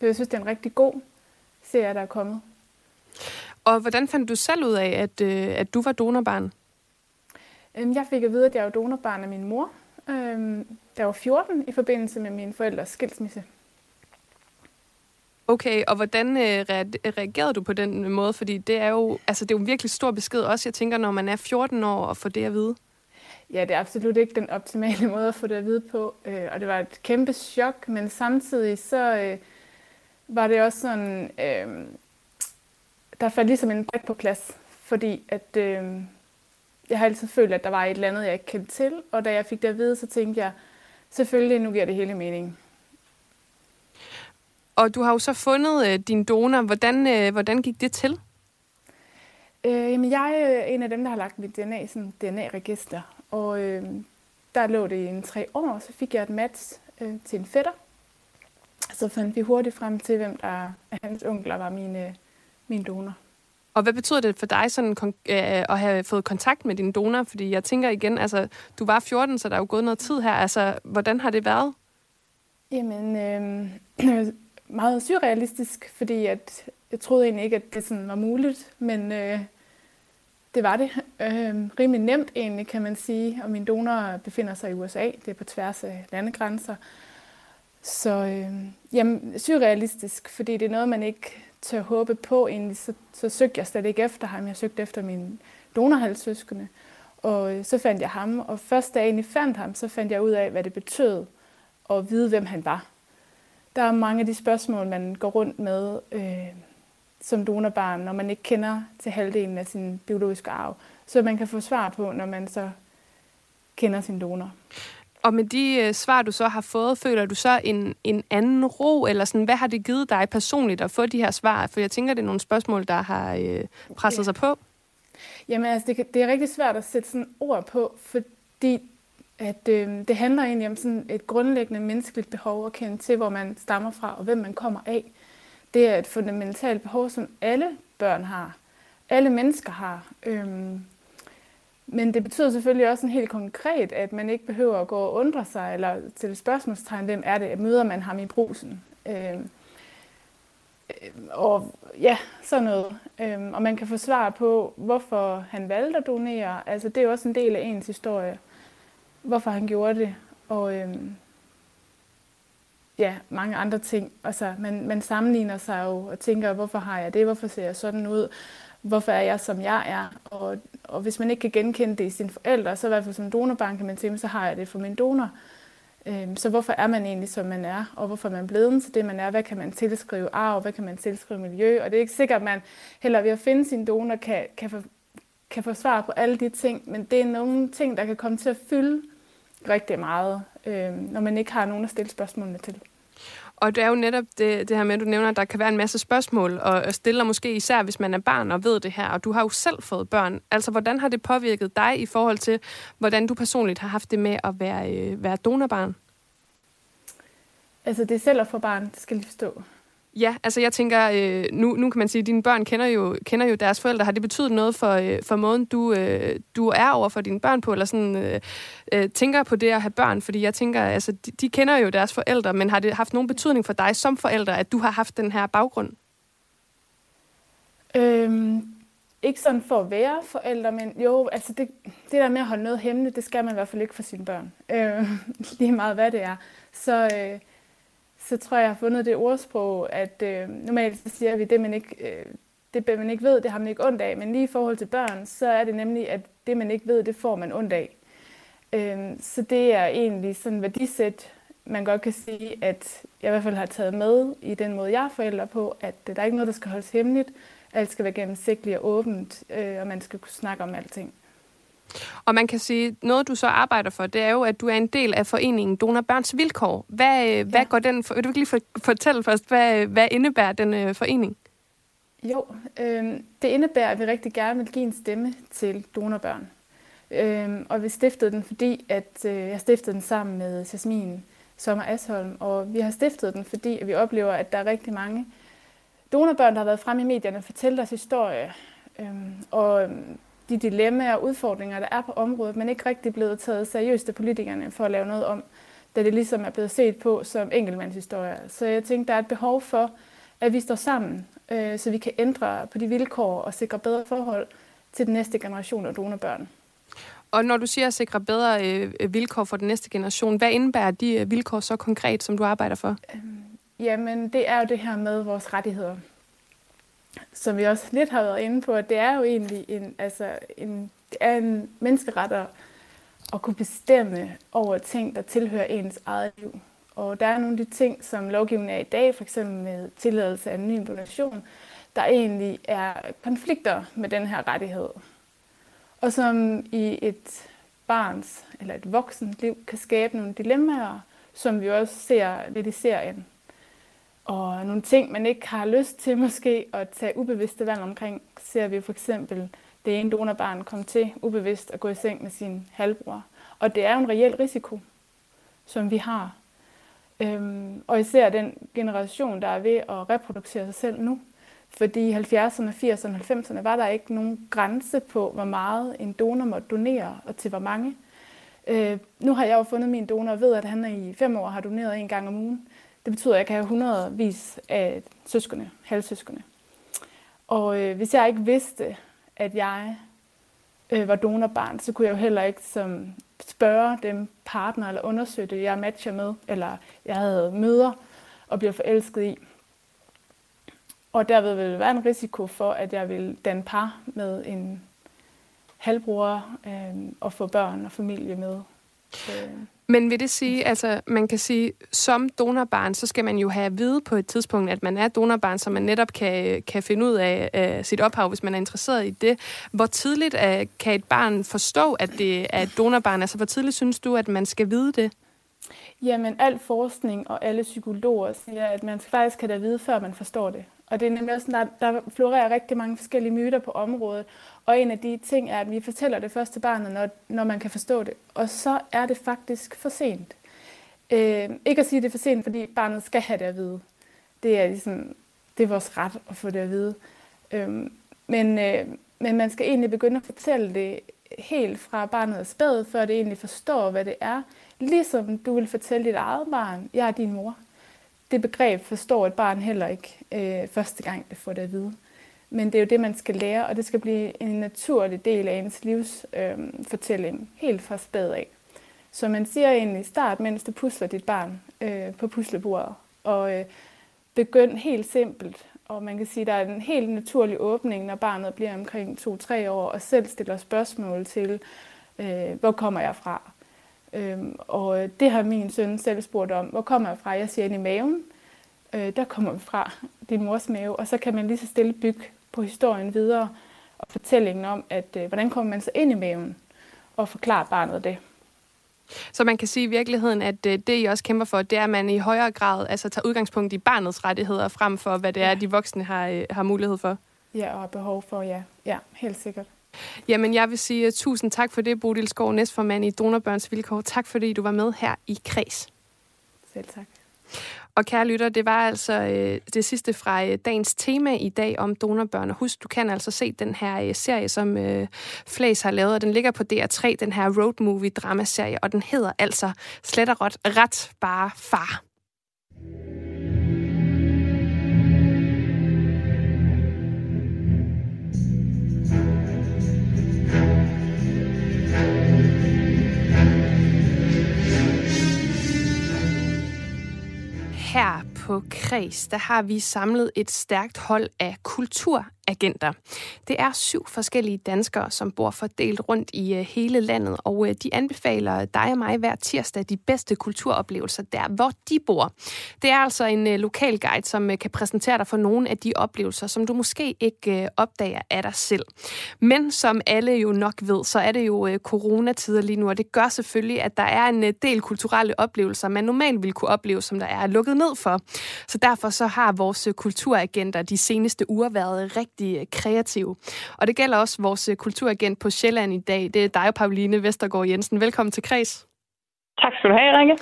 så jeg synes, det er en rigtig god serie, der er kommet. Og hvordan fandt du selv ud af, at, øh, at du var donorbarn? Øh, jeg fik at vide, at jeg var donorbarn af min mor, øh, der var 14 i forbindelse med min forældres skilsmisse. Okay, og hvordan øh, reagerede du på den måde? Fordi det er jo, altså, det er jo en virkelig stor besked også, jeg tænker, når man er 14 år og får det at vide. Ja, det er absolut ikke den optimale måde at få det at vide på. Øh, og det var et kæmpe chok, men samtidig så øh, var det også sådan, øh, der faldt ligesom en brik på plads, fordi at øh, jeg har altid følt, at der var et eller andet, jeg ikke kendte til, og da jeg fik det at vide, så tænkte jeg, selvfølgelig, nu giver det hele mening. Og du har jo så fundet øh, din donor. Hvordan, øh, hvordan gik det til? Øh, jamen, jeg er en af dem, der har lagt mit DNA i sådan DNA-register. Og øh, der lå det i en tre år, så fik jeg et match øh, til en fætter. Så fandt vi hurtigt frem til, hvem der af hans onkler var mine, min donor. Og hvad betyder det for dig sådan, øh, at have fået kontakt med din donor? Fordi jeg tænker igen, altså, du var 14, så der er jo gået noget tid her. Altså, hvordan har det været? Jamen, øh, meget surrealistisk, fordi at jeg troede egentlig ikke, at det sådan var muligt, men øh, det var det. Øh, rimelig nemt egentlig, kan man sige, og min donor befinder sig i USA. Det er på tværs af landegrænser. Så øh, jamen, surrealistisk, fordi det er noget, man ikke tør håbe på. Egentlig, så, så søgte jeg slet ikke efter ham. Jeg søgte efter min donorhalssøskende. Og øh, så fandt jeg ham, og først da jeg egentlig fandt ham, så fandt jeg ud af, hvad det betød at vide, hvem han var. Der er mange af de spørgsmål, man går rundt med øh, som donorbarn, når man ikke kender til halvdelen af sin biologiske arv. Så man kan få svar på, når man så kender sin donor. Og med de øh, svar, du så har fået, føler du så en, en anden ro, eller sådan, hvad har det givet dig personligt at få de her svar? For jeg tænker, det er nogle spørgsmål, der har øh, presset ja. sig på. Jamen altså, det, det er rigtig svært at sætte sådan ord på, fordi at øh, det handler egentlig om sådan et grundlæggende menneskeligt behov at kende til, hvor man stammer fra og hvem man kommer af. Det er et fundamentalt behov, som alle børn har. Alle mennesker har. Øhm, men det betyder selvfølgelig også en helt konkret, at man ikke behøver at gå og undre sig, eller til spørgsmålstegn, hvem er det, møder man ham i brusen. Øhm, øh, og ja, sådan noget. Øhm, og man kan få svar på, hvorfor han valgte at donere. Altså, det er jo også en del af ens historie, hvorfor han gjorde det. Og øhm, ja, mange andre ting. Altså, man, man sammenligner sig jo og tænker, hvorfor har jeg det? Hvorfor ser jeg sådan ud? Hvorfor er jeg, som jeg er? Og, og hvis man ikke kan genkende det i sine forældre, så i hvert fald som donorbarn kan man tænke, så har jeg det for min donor. Øhm, så hvorfor er man egentlig, som man er? Og hvorfor er man blevet til det, man er? Hvad kan man tilskrive arv? Hvad kan man tilskrive miljø? Og det er ikke sikkert, at man heller ved at finde sin donor kan, kan, få, kan få svar på alle de ting, men det er nogle ting, der kan komme til at fylde rigtig meget, øh, når man ikke har nogen at stille spørgsmålene til. Og det er jo netop det, det her med, at du nævner, at der kan være en masse spørgsmål, og stiller måske især, hvis man er barn og ved det her, og du har jo selv fået børn. Altså, hvordan har det påvirket dig i forhold til, hvordan du personligt har haft det med at være, øh, være donorbarn? Altså, det er selv at få barn, det skal lige forstå. Ja, altså jeg tænker, øh, nu, nu kan man sige, at dine børn kender jo, kender jo deres forældre. Har det betydet noget for, øh, for måden, du, øh, du er over for dine børn på, eller sådan øh, øh, tænker på det at have børn? Fordi jeg tænker, altså de, de kender jo deres forældre, men har det haft nogen betydning for dig som forælder, at du har haft den her baggrund? Øhm, ikke sådan for at være forældre, men jo, altså det, det der med at holde noget hemmeligt, det skal man i hvert fald ikke for sine børn. Øh, lige meget hvad det er. Så... Øh, så tror jeg, jeg har fundet det ordsprog, at øh, normalt så siger vi, det man ikke, øh, det man ikke ved, det har man ikke ondt af. Men lige i forhold til børn, så er det nemlig, at det man ikke ved, det får man ondt af. Øh, så det er egentlig sådan værdisæt, man godt kan sige, at jeg i hvert fald har taget med i den måde, jeg er forælder på, at øh, der er ikke noget, der skal holdes hemmeligt. Alt skal være gennemsigtigt og åbent, øh, og man skal kunne snakke om alting. Og man kan sige, noget du så arbejder for, det er jo, at du er en del af foreningen Donor Børns Vilkår. Hvad, ja. hvad går den for? Vil du lige fortælle først, hvad, hvad indebærer den øh, forening? Jo, øh, det indebærer, at vi rigtig gerne vil give en stemme til donorbørn. Øh, og vi stiftede den, fordi at øh, jeg stiftede den sammen med Jasmin Sommer Asholm, og vi har stiftet den, fordi at vi oplever, at der er rigtig mange donorbørn, der har været fremme i medierne og fortælle deres historie. Øh, og de dilemmaer og udfordringer, der er på området, men ikke rigtig blevet taget seriøst af politikerne for at lave noget om, da det ligesom er blevet set på som enkeltmandshistorier. Så jeg tænkte, der er et behov for, at vi står sammen, øh, så vi kan ændre på de vilkår og sikre bedre forhold til den næste generation af donorbørn. Og når du siger at sikre bedre øh, vilkår for den næste generation, hvad indebærer de øh, vilkår så konkret, som du arbejder for? Øhm, jamen, det er jo det her med vores rettigheder som vi også lidt har været inde på, at det er jo egentlig en, altså en, det er en menneskeret at, at kunne bestemme over ting, der tilhører ens eget liv. Og der er nogle af de ting, som lovgivningen er i dag, f.eks. med tilladelse af anonym donation, der egentlig er konflikter med den her rettighed. Og som i et barns eller et voksent liv kan skabe nogle dilemmaer, som vi også ser lidt i serien og nogle ting, man ikke har lyst til måske at tage ubevidste valg omkring, ser vi for eksempel det ene donorbarn komme til ubevidst at gå i seng med sin halvbror. Og det er jo en reel risiko, som vi har. Øhm, og især den generation, der er ved at reproducere sig selv nu. Fordi i 70'erne, 80'erne 90'erne var der ikke nogen grænse på, hvor meget en donor måtte donere, og til hvor mange. Øh, nu har jeg jo fundet min donor og ved, at han i fem år har doneret en gang om ugen. Det betyder, at jeg kan have hundredvis af søskende, halvsøskende. Og øh, hvis jeg ikke vidste, at jeg øh, var donorbarn, så kunne jeg jo heller ikke som spørge dem partner eller undersøge det, jeg matcher med, eller jeg havde møder og bliver forelsket i. Og derved vil være en risiko for, at jeg vil danne par med en halvbror øh, og få børn og familie med. Øh. Men vil det sige, altså man kan sige, som donorbarn, så skal man jo have at vide på et tidspunkt, at man er donorbarn, så man netop kan, kan finde ud af uh, sit ophav, hvis man er interesseret i det. Hvor tidligt uh, kan et barn forstå, at det er et donorbarn? Altså hvor tidligt synes du, at man skal vide det? Jamen, al forskning og alle psykologer siger, at man faktisk kan da vide, før man forstår det. Og det er nemlig også, der, der florerer rigtig mange forskellige myter på området. Og en af de ting er, at vi fortæller det først til barnet, når, når man kan forstå det. Og så er det faktisk for sent. Øh, ikke at sige, at det er for sent, fordi barnet skal have det at vide. Det er, ligesom, det er vores ret at få det at vide. Øh, men, øh, men man skal egentlig begynde at fortælle det helt fra barnet er spæd, før det egentlig forstår, hvad det er. Ligesom du vil fortælle dit eget barn, jeg er din mor. Det begreb forstår et barn heller ikke øh, første gang, det får det at vide. Men det er jo det, man skal lære, og det skal blive en naturlig del af ens livsfortælling, øh, helt fra spæd af. Så man siger egentlig start, mens du pusler dit barn øh, på puslebordet, og øh, begynd helt simpelt. Og man kan sige, at der er en helt naturlig åbning, når barnet bliver omkring 2-3 år, og selv stiller spørgsmål til, øh, hvor kommer jeg fra? Øhm, og det har min søn selv spurgt om, hvor kommer jeg fra? Jeg siger ind i maven. Øh, der kommer vi fra, din mors mave. Og så kan man lige så stille bygge på historien videre og fortællingen om, at øh, hvordan kommer man så ind i maven og forklare barnet det. Så man kan sige i virkeligheden, at øh, det, I også kæmper for, det er, at man i højere grad altså, tager udgangspunkt i barnets rettigheder, frem for hvad det er, de voksne har, øh, har mulighed for. Ja, og behov for, ja. Ja, helt sikkert. Jamen, jeg vil sige uh, tusind tak for det, Bodil Skov, næstformand i Donorbørns Vilkår. Tak fordi du var med her i Kreds. Selv tak. Og kære lytter, det var altså øh, det sidste fra øh, dagens tema i dag om donorbørn. Og husk, du kan altså se den her øh, serie, som øh, Flays har lavet, og den ligger på DR3, den her road movie dramaserie, og den hedder altså slet og ret, ret bare far. Her på Kreds, der har vi samlet et stærkt hold af kultur agenter. Det er syv forskellige danskere, som bor fordelt rundt i øh, hele landet, og øh, de anbefaler dig og mig hver tirsdag de bedste kulturoplevelser der, hvor de bor. Det er altså en øh, lokal guide, som kan præsentere dig for nogle af de oplevelser, som du måske ikke opdager af dig selv. Men som alle jo nok ved, så er det jo coronatider lige nu, og det gør selvfølgelig, at der er en del kulturelle oplevelser, man normalt ville kunne opleve, som der er lukket ned for. Så derfor så har vores kulturagenter de seneste uger været rigtig rigtig øh, kreative. Og det gælder også vores øh, kulturagent på Sjælland i dag. Det er dig, Pauline Vestergaard Jensen. Velkommen til Kreds. Tak skal du have, Rikke.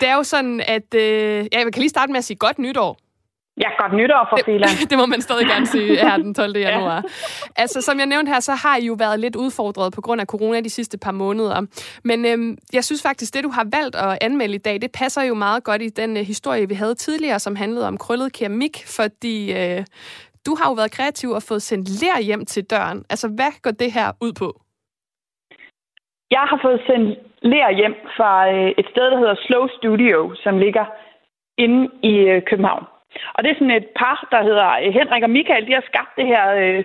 Det er jo sådan, at... Øh, ja, jeg kan lige starte med at sige godt nytår. Ja, godt nytår for Filan. Det, det må man stadig gerne sige her den 12. januar. ja. Altså, som jeg nævnte her, så har I jo været lidt udfordret på grund af corona de sidste par måneder. Men øhm, jeg synes faktisk, det du har valgt at anmelde i dag, det passer jo meget godt i den øh, historie, vi havde tidligere, som handlede om krøllet keramik, fordi øh, du har jo været kreativ og fået sendt lær hjem til døren. Altså, hvad går det her ud på? Jeg har fået sendt lær hjem fra øh, et sted, der hedder Slow Studio, som ligger inde i øh, København. Og det er sådan et par, der hedder øh, Henrik og Michael. De har skabt det her øh,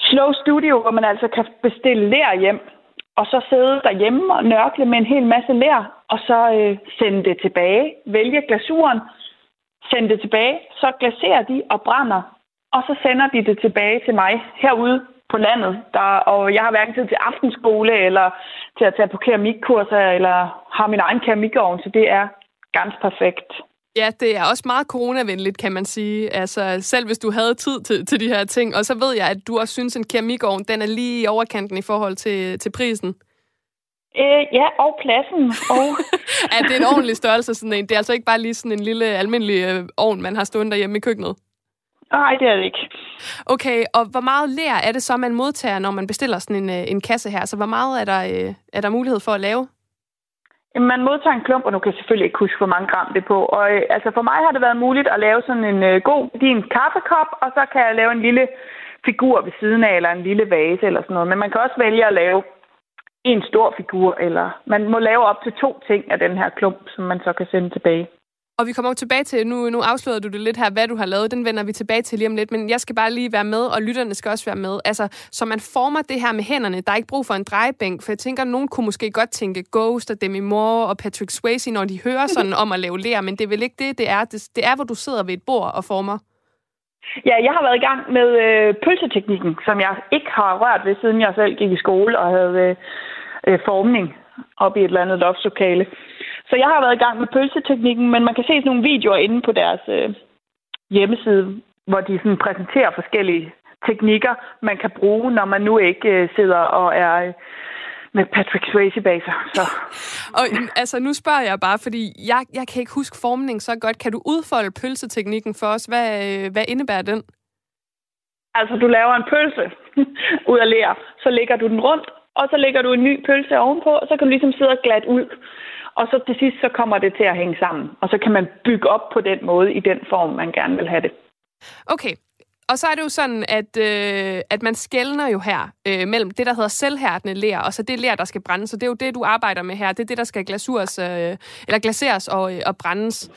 Slow Studio, hvor man altså kan bestille lær hjem, og så sidde derhjemme og nørkle med en hel masse lær, og så øh, sende det tilbage, vælge glasuren, sende det tilbage, så glaserer de og brænder og så sender de det tilbage til mig herude på landet. Der, og jeg har hverken tid til aftenskole, eller til at tage på keramikkurser, eller har min egen keramikovn, så det er ganske perfekt. Ja, det er også meget coronavenligt, kan man sige. Altså, selv hvis du havde tid til, til de her ting. Og så ved jeg, at du også synes, at en keramikovn, den er lige i overkanten i forhold til, til prisen. Øh, ja, og pladsen. Og... er det en ordentlig størrelse, sådan en? Det er altså ikke bare lige sådan en lille almindelig øh, ovn, man har stående derhjemme i køkkenet? Nej, det er det ikke. Okay, og hvor meget lær er det så, man modtager, når man bestiller sådan en, øh, en kasse her? Så hvor meget er der, øh, er der mulighed for at lave? Man modtager en klump, og nu kan jeg selvfølgelig ikke huske, hvor mange gram det er på. Og øh, altså for mig har det været muligt at lave sådan en øh, god din kaffekop, og så kan jeg lave en lille figur ved siden af, eller en lille vase eller sådan noget. Men man kan også vælge at lave en stor figur, eller man må lave op til to ting af den her klump, som man så kan sende tilbage. Og vi kommer tilbage til, nu, nu afslører du det lidt her, hvad du har lavet, den vender vi tilbage til lige om lidt, men jeg skal bare lige være med, og lytterne skal også være med. Altså, så man former det her med hænderne, der er ikke brug for en drejebænk, for jeg tænker, at nogen kunne måske godt tænke Ghost og Demi Moore og Patrick Swayze, når de hører sådan om at lave lær, men det er vel ikke det, det er. Det, det er, hvor du sidder ved et bord og former. Ja, jeg har været i gang med øh, pølseteknikken, som jeg ikke har rørt ved, siden jeg selv gik i skole og havde øh, øh, formning op i et eller andet loftslokale. Så jeg har været i gang med pølseteknikken, men man kan se sådan nogle videoer inde på deres øh, hjemmeside, hvor de sådan præsenterer forskellige teknikker, man kan bruge, når man nu ikke øh, sidder og er øh, med Patrick Swayze bag sig. Så. og altså, nu spørger jeg bare, fordi jeg, jeg kan ikke huske formning så godt. Kan du udfolde pølseteknikken for os? Hvad, øh, hvad indebærer den? Altså, du laver en pølse ud af lær, så lægger du den rundt, og så lægger du en ny pølse ovenpå, og så kan du ligesom sidde og glat ud. Og så til sidst, så kommer det til at hænge sammen. Og så kan man bygge op på den måde, i den form, man gerne vil have det. Okay, og så er det jo sådan, at, øh, at man skældner jo her øh, mellem det, der hedder selvhærdende ler, og så det ler, der skal brændes. Så det er jo det, du arbejder med her. Det er det, der skal glasures, øh, eller glaseres og, øh, og brændes.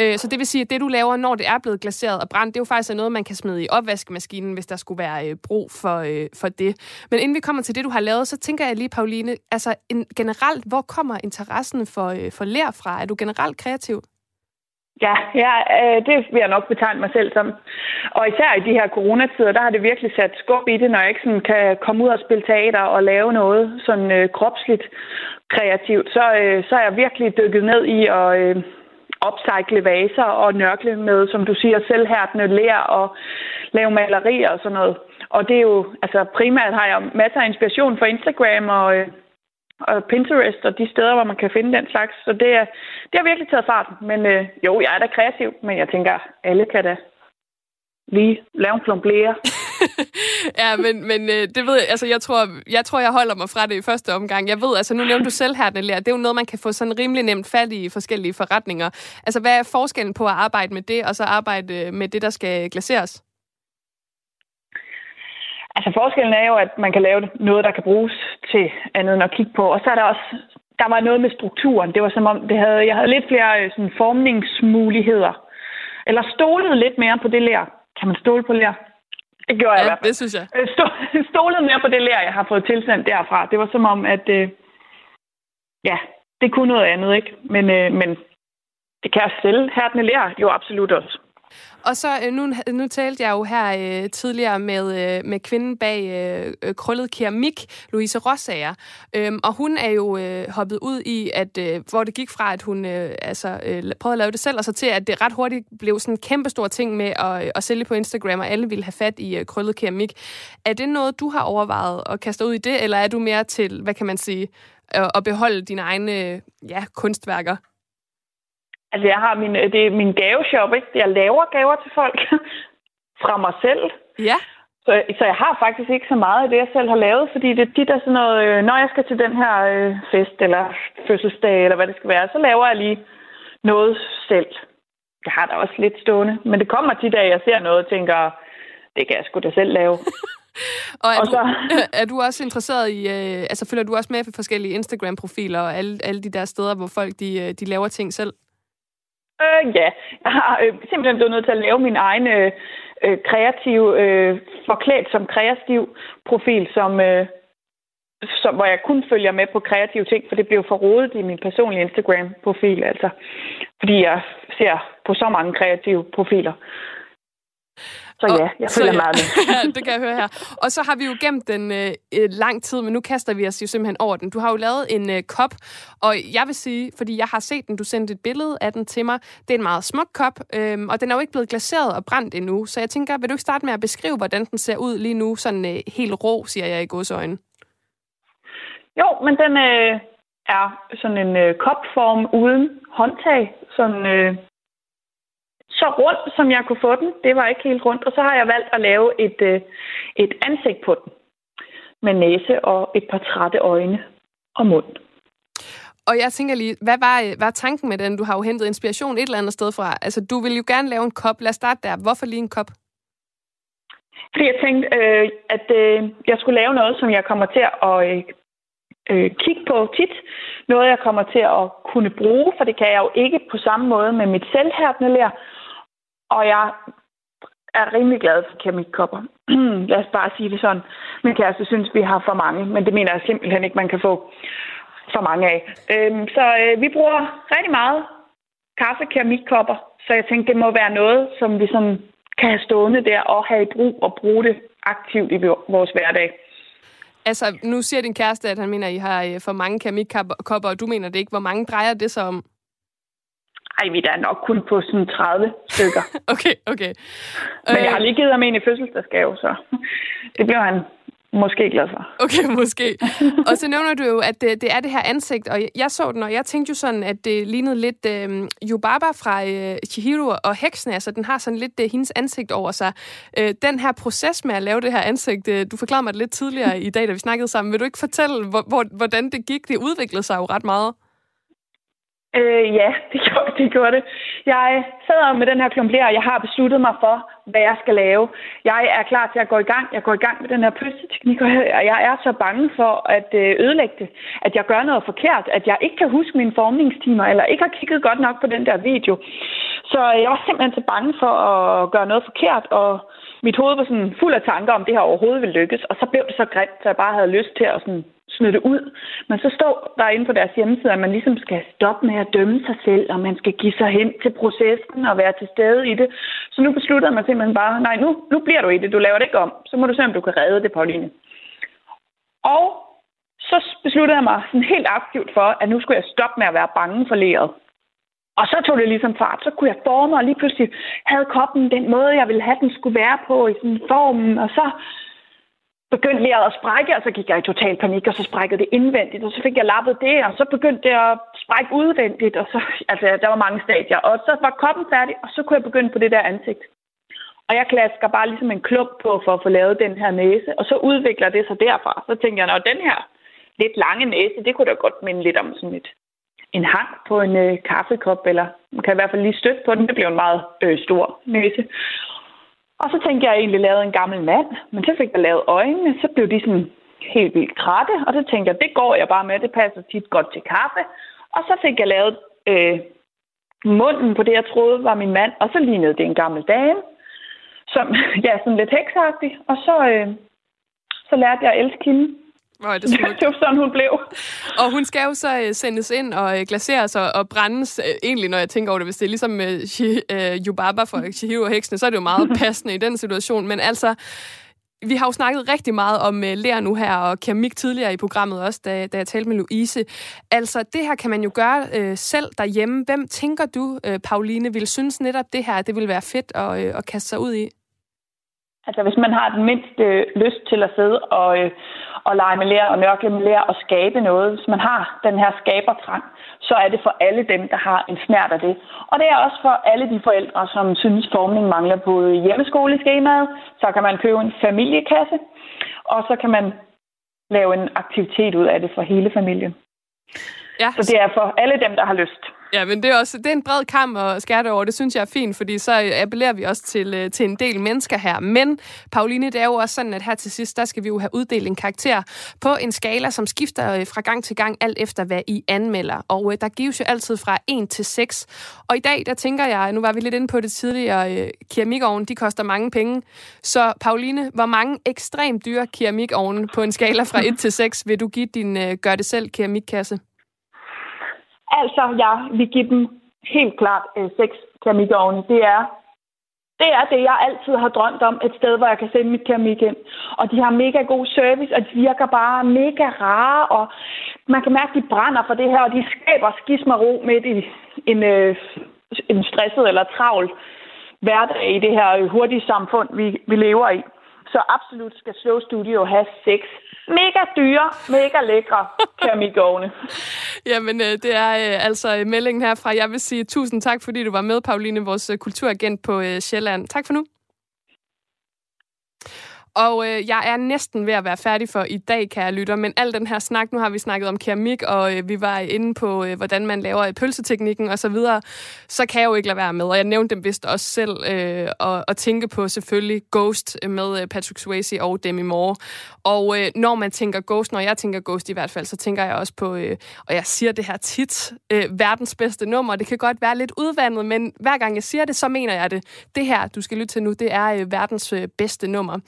Øh, så det vil sige, at det, du laver, når det er blevet glaseret og brændt, det er jo faktisk noget, man kan smide i opvaskemaskinen, hvis der skulle være øh, brug for, øh, for det. Men inden vi kommer til det, du har lavet, så tænker jeg lige, Pauline, altså en, generelt, hvor kommer interessen for, øh, for lær fra? Er du generelt kreativ? Ja, ja øh, det vil jeg nok betegne mig selv som. Og især i de her coronatider, der har det virkelig sat skub i det, når jeg ikke sådan kan komme ud og spille teater og lave noget sådan øh, kropsligt kreativt. Så, øh, så er jeg virkelig dykket ned i at øh, opcycle vaser og nørkle med, som du siger, selvhærdende lær og lave malerier og sådan noget. Og det er jo, altså primært har jeg masser af inspiration fra Instagram og, øh, og Pinterest og de steder, hvor man kan finde den slags. Så det, er, det har virkelig taget fart. Men øh, jo, jeg er da kreativ, men jeg tænker, alle kan da lige lave en plomblere. ja, men, men øh, det ved jeg, altså jeg tror, jeg tror, jeg holder mig fra det i første omgang. Jeg ved, altså nu nævnte du selvhærdende lær, det er jo noget, man kan få sådan rimelig nemt fat i i forskellige forretninger. Altså hvad er forskellen på at arbejde med det, og så arbejde øh, med det, der skal glaseres? Altså forskellen er jo, at man kan lave noget, der kan bruges til andet end at kigge på. Og så er der også, der var noget med strukturen. Det var som om, det havde, jeg havde lidt flere øh, sådan, formningsmuligheder. Eller stolet lidt mere på det lær. Kan man stole på lær? Det gjorde jeg ja, i hvert fald. det synes jeg. Øh, stolet mere på det lær, jeg har fået tilsendt derfra. Det var som om, at øh, ja, det kunne noget andet, ikke? Men, øh, men det kan jeg selv hærdende lær jo absolut også. Og så øh, nu, nu talte jeg jo her øh, tidligere med, øh, med kvinden bag øh, øh krøllet keramik, Louise Rossager. Øhm, og hun er jo øh, hoppet ud i, at øh, hvor det gik fra, at hun øh, altså, øh, prøvede at lave det selv, og så til, at det ret hurtigt blev sådan en kæmpe stor ting med at, øh, at sælge på Instagram, og alle ville have fat i øh, krøllet keramik. Er det noget, du har overvejet at kaste ud i det, eller er du mere til, hvad kan man sige, øh, at beholde dine egne ja, kunstværker? Altså, jeg har min, det er min gaveshop, ikke? Jeg laver gaver til folk fra mig selv. Ja. Så, så jeg har faktisk ikke så meget af det, jeg selv har lavet, fordi det er tit er sådan noget, øh, når jeg skal til den her øh, fest eller fødselsdag, eller hvad det skal være, så laver jeg lige noget selv. Jeg har da også lidt stående, men det kommer af, at jeg ser noget og tænker, det kan jeg sgu da selv lave. og er, og så... du, er du også interesseret i, øh, altså følger du også med for forskellige Instagram-profiler og alle, alle de der steder, hvor folk de, øh, de laver ting selv? Øh, ja, jeg har øh, simpelthen blevet nødt til at lave min egen øh, øh, kreativ, øh, forklædt som kreativ profil, som, øh, som, hvor jeg kun følger med på kreative ting, for det bliver for rodet i min personlige Instagram-profil, altså. Fordi jeg ser på så mange kreative profiler. Så ja, jeg så følger ja. meget med. det kan jeg høre her. Og så har vi jo gemt den øh, lang tid, men nu kaster vi os jo simpelthen over den. Du har jo lavet en øh, kop, og jeg vil sige, fordi jeg har set den, du sendte et billede af den til mig. Det er en meget smuk kop, øh, og den er jo ikke blevet glaseret og brændt endnu. Så jeg tænker, vil du ikke starte med at beskrive, hvordan den ser ud lige nu, sådan øh, helt rå, siger jeg i godsøjne. Jo, men den øh, er sådan en øh, kopform uden håndtag. Sådan, øh, så rundt, som jeg kunne få den. Det var ikke helt rundt. Og så har jeg valgt at lave et, øh, et ansigt på den. Med næse og et par trætte øjne og mund. Og jeg tænker lige, hvad var, var tanken med den? Du har jo hentet inspiration et eller andet sted fra. Altså, du vil jo gerne lave en kop. Lad os starte der. Hvorfor lige en kop? Fordi jeg tænkte, øh, at øh, jeg skulle lave noget, som jeg kommer til at øh, øh, kigge på tit. Noget, jeg kommer til at kunne bruge, for det kan jeg jo ikke på samme måde med mit selvhærdende lær. Og jeg er rimelig glad for keramikkopper. Lad os bare sige det sådan. Min kæreste synes, vi har for mange, men det mener jeg simpelthen ikke, man kan få for mange af. Øhm, så øh, vi bruger rigtig meget kaffe keramikkopper, så jeg tænkte, det må være noget, som vi sådan kan have stående der og have i brug og bruge det aktivt i vores hverdag. Altså, nu siger din kæreste, at han mener, at I har øh, for mange keramikkopper, og du mener det ikke. Hvor mange drejer det sig om? Ej, vi er da nok kun på sådan 30 stykker. okay, okay. Men jeg har lige givet ham en i fødselsdagsgave, så det bliver han måske glad for. Okay, måske. og så nævner du jo, at det, det er det her ansigt, og jeg så den, og jeg tænkte jo sådan, at det lignede lidt øh, Yubaba fra øh, Chihiro og Heksene, altså den har sådan lidt øh, hendes ansigt over sig. Øh, den her proces med at lave det her ansigt, øh, du forklarede mig det lidt tidligere i dag, da vi snakkede sammen. Vil du ikke fortælle, hvor, hvor, hvordan det gik? Det udviklede sig jo ret meget. Øh, ja, det gjorde, det gjorde det. Jeg sidder med den her klumpler, og jeg har besluttet mig for, hvad jeg skal lave. Jeg er klar til at gå i gang. Jeg går i gang med den her pøsteteknik, og jeg er så bange for at øh, ødelægge det. At jeg gør noget forkert. At jeg ikke kan huske mine formningstimer, eller ikke har kigget godt nok på den der video. Så jeg var simpelthen så bange for at gøre noget forkert, og mit hoved var sådan fuld af tanker om, det her overhovedet ville lykkes. Og så blev det så grimt, så jeg bare havde lyst til at sådan smide det ud. Men så står der inde på deres hjemmeside, at man ligesom skal stoppe med at dømme sig selv, og man skal give sig hen til processen og være til stede i det. Så nu besluttede man simpelthen bare, nej, nu, nu bliver du i det, du laver det ikke om. Så må du se, om du kan redde det, Pauline. Og så besluttede jeg mig sådan helt aktivt for, at nu skulle jeg stoppe med at være bange for læret. Og så tog det ligesom fart. Så kunne jeg forme, og lige pludselig havde koppen den måde, jeg ville have, den skulle være på i sådan formen. Og så begyndte lærret at sprække, og så gik jeg i total panik, og så sprækkede det indvendigt, og så fik jeg lappet det, og så begyndte det at sprække udvendigt, og så, altså, der var mange stadier. Og så var koppen færdig, og så kunne jeg begynde på det der ansigt. Og jeg klasker bare ligesom en klump på for at få lavet den her næse, og så udvikler det sig derfra. Så tænker jeg, når den her lidt lange næse, det kunne da godt minde lidt om sådan et, en hang på en øh, kaffekop, eller man kan i hvert fald lige støtte på den. Det blev en meget øh, stor næse. Og så tænkte jeg, at jeg egentlig lavede en gammel mand, men så fik jeg lavet øjnene, så blev de sådan helt vildt kratte, og så tænkte jeg, det går jeg bare med, det passer tit godt til kaffe. Og så fik jeg lavet øh, munden på det, jeg troede var min mand, og så lignede det en gammel dame, som, ja, sådan lidt heksagtig, og så, øh, så lærte jeg at elske hende. Er det det var sådan, hun blev. Og hun skal jo så øh, sendes ind og øh, glaseres og, og brændes. Øh, egentlig, når jeg tænker over det, hvis det er ligesom uh, Yubaba for Chihiro og heksene, så er det jo meget passende i den situation. Men altså, vi har jo snakket rigtig meget om uh, lær nu her, og keramik tidligere i programmet også, da, da jeg talte med Louise. Altså, det her kan man jo gøre uh, selv derhjemme. Hvem tænker du, uh, Pauline, vil synes netop det her, det vil være fedt at, uh, at kaste sig ud i? Altså, hvis man har den mindste lyst til at sidde og, øh, og lege med lær og nørkle med lær og skabe noget, hvis man har den her skabertrang, så er det for alle dem, der har en snært af det. Og det er også for alle de forældre, som synes, formning mangler på hjemmeskoleskemaet. Så kan man købe en familiekasse, og så kan man lave en aktivitet ud af det for hele familien. Ja. Så det er for alle dem, der har lyst. Ja, men det er også det er en bred kamp at skære det over. Det synes jeg er fint, fordi så appellerer vi også til, øh, til en del mennesker her. Men, Pauline, det er jo også sådan, at her til sidst, der skal vi jo have uddelt en karakter på en skala, som skifter øh, fra gang til gang, alt efter hvad I anmelder. Og øh, der gives jo altid fra 1 til 6. Og i dag, der tænker jeg, nu var vi lidt inde på det tidligere, øh, keramikovnen, de koster mange penge. Så, Pauline, hvor mange ekstremt dyre keramikovne på en skala fra 1 til 6 vil du give din gør-det-selv keramikkasse? Altså, ja, vi giver dem helt klart øh, seks keramikovne. Det er Det er det, jeg altid har drømt om. Et sted, hvor jeg kan sende mit keramik ind. Og de har mega god service, og de virker bare mega rare. Og man kan mærke, at de brænder for det her, og de skaber skismer ro midt i en, øh, en stresset eller travl hverdag i det her hurtige samfund, vi, vi lever i. Så absolut skal Slow Studio have seks mega dyre, mega lækre keramikovne. Jamen, øh, det er øh, altså øh, meldingen herfra. Jeg vil sige tusind tak, fordi du var med, Pauline, vores kulturagent på Sjælland. Tak for nu. Og øh, jeg er næsten ved at være færdig for i dag, kære lytter, men al den her snak, nu har vi snakket om keramik, og øh, vi var inde på, øh, hvordan man laver øh, pølseteknikken og så videre, så kan jeg jo ikke lade være med, og jeg nævnte dem vist også selv, øh, og, og tænke på selvfølgelig Ghost øh, med øh, Patrick Swayze og Demi Moore. Og øh, når man tænker Ghost, når jeg tænker Ghost i hvert fald, så tænker jeg også på, øh, og jeg siger det her tit, øh, verdens bedste nummer. Det kan godt være lidt udvandet, men hver gang jeg siger det, så mener jeg det. Det her, du skal lytte til nu, det er øh, verdens øh, bedste nummer.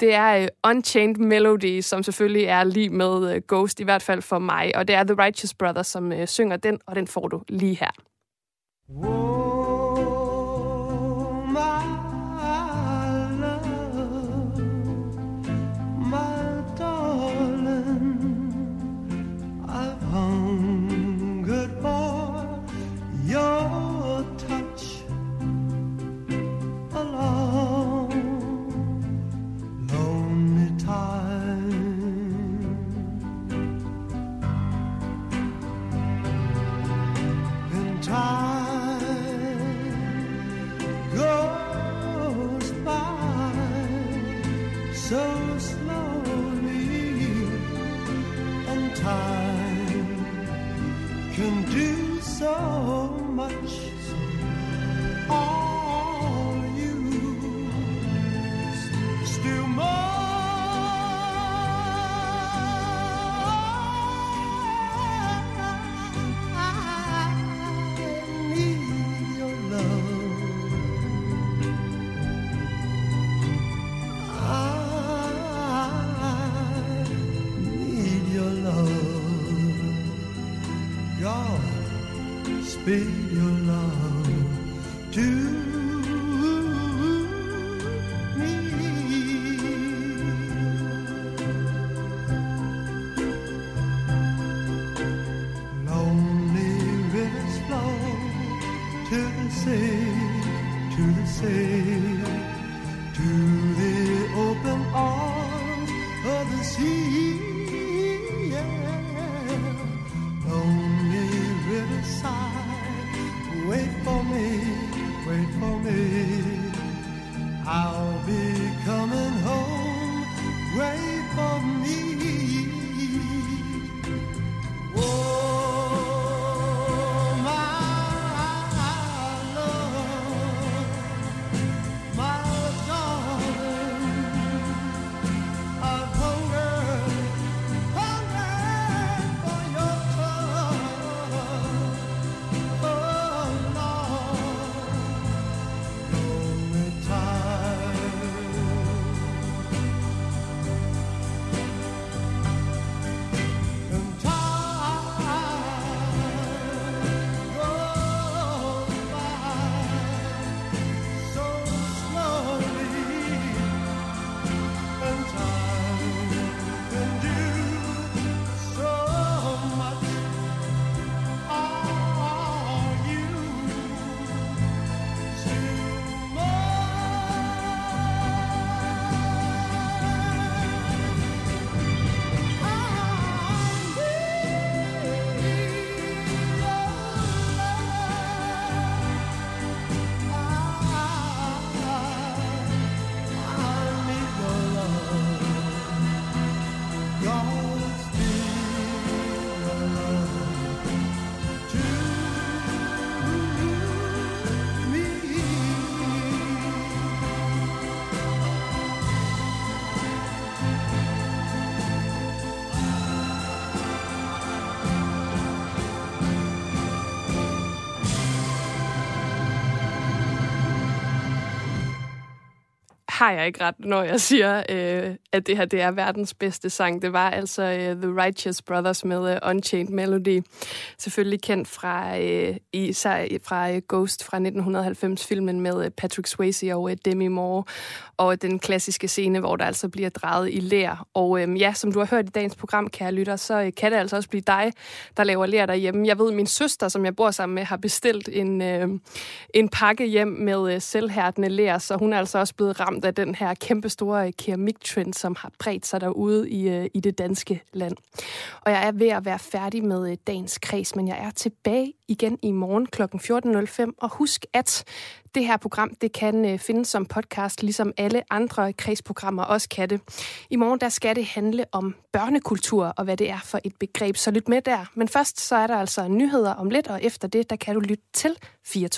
Det er uh, Unchained Melody, som selvfølgelig er lige med uh, Ghost, i hvert fald for mig. Og det er The Righteous Brothers, som uh, synger den, og den får du lige her. Whoa. So much. be your love. Har jeg ikke ret, når jeg siger, øh, at det her det er verdens bedste sang. Det var altså uh, The Righteous Brothers med uh, Unchained Melody. Selvfølgelig kendt fra, uh, i, fra uh, Ghost fra 1990-filmen med uh, Patrick Swayze og uh, Demi Moore. Og den klassiske scene, hvor der altså bliver drejet i lær. Og um, ja, som du har hørt i dagens program, kære lytter, så uh, kan det altså også blive dig, der laver lær derhjemme. Jeg ved, min søster, som jeg bor sammen med, har bestilt en, uh, en pakke hjem med uh, selvhærdende lær, så hun er altså også blevet ramt af den her kæmpestore uh, keramiktrend, som har bredt sig derude i, øh, i det danske land. Og jeg er ved at være færdig med øh, dagens kreds, men jeg er tilbage igen i morgen kl. 14.05. Og husk, at det her program det kan øh, findes som podcast, ligesom alle andre kredsprogrammer også kan det. I morgen der skal det handle om børnekultur og hvad det er for et begreb, så lyt med der. Men først så er der altså nyheder om lidt, og efter det der kan du lytte til 4.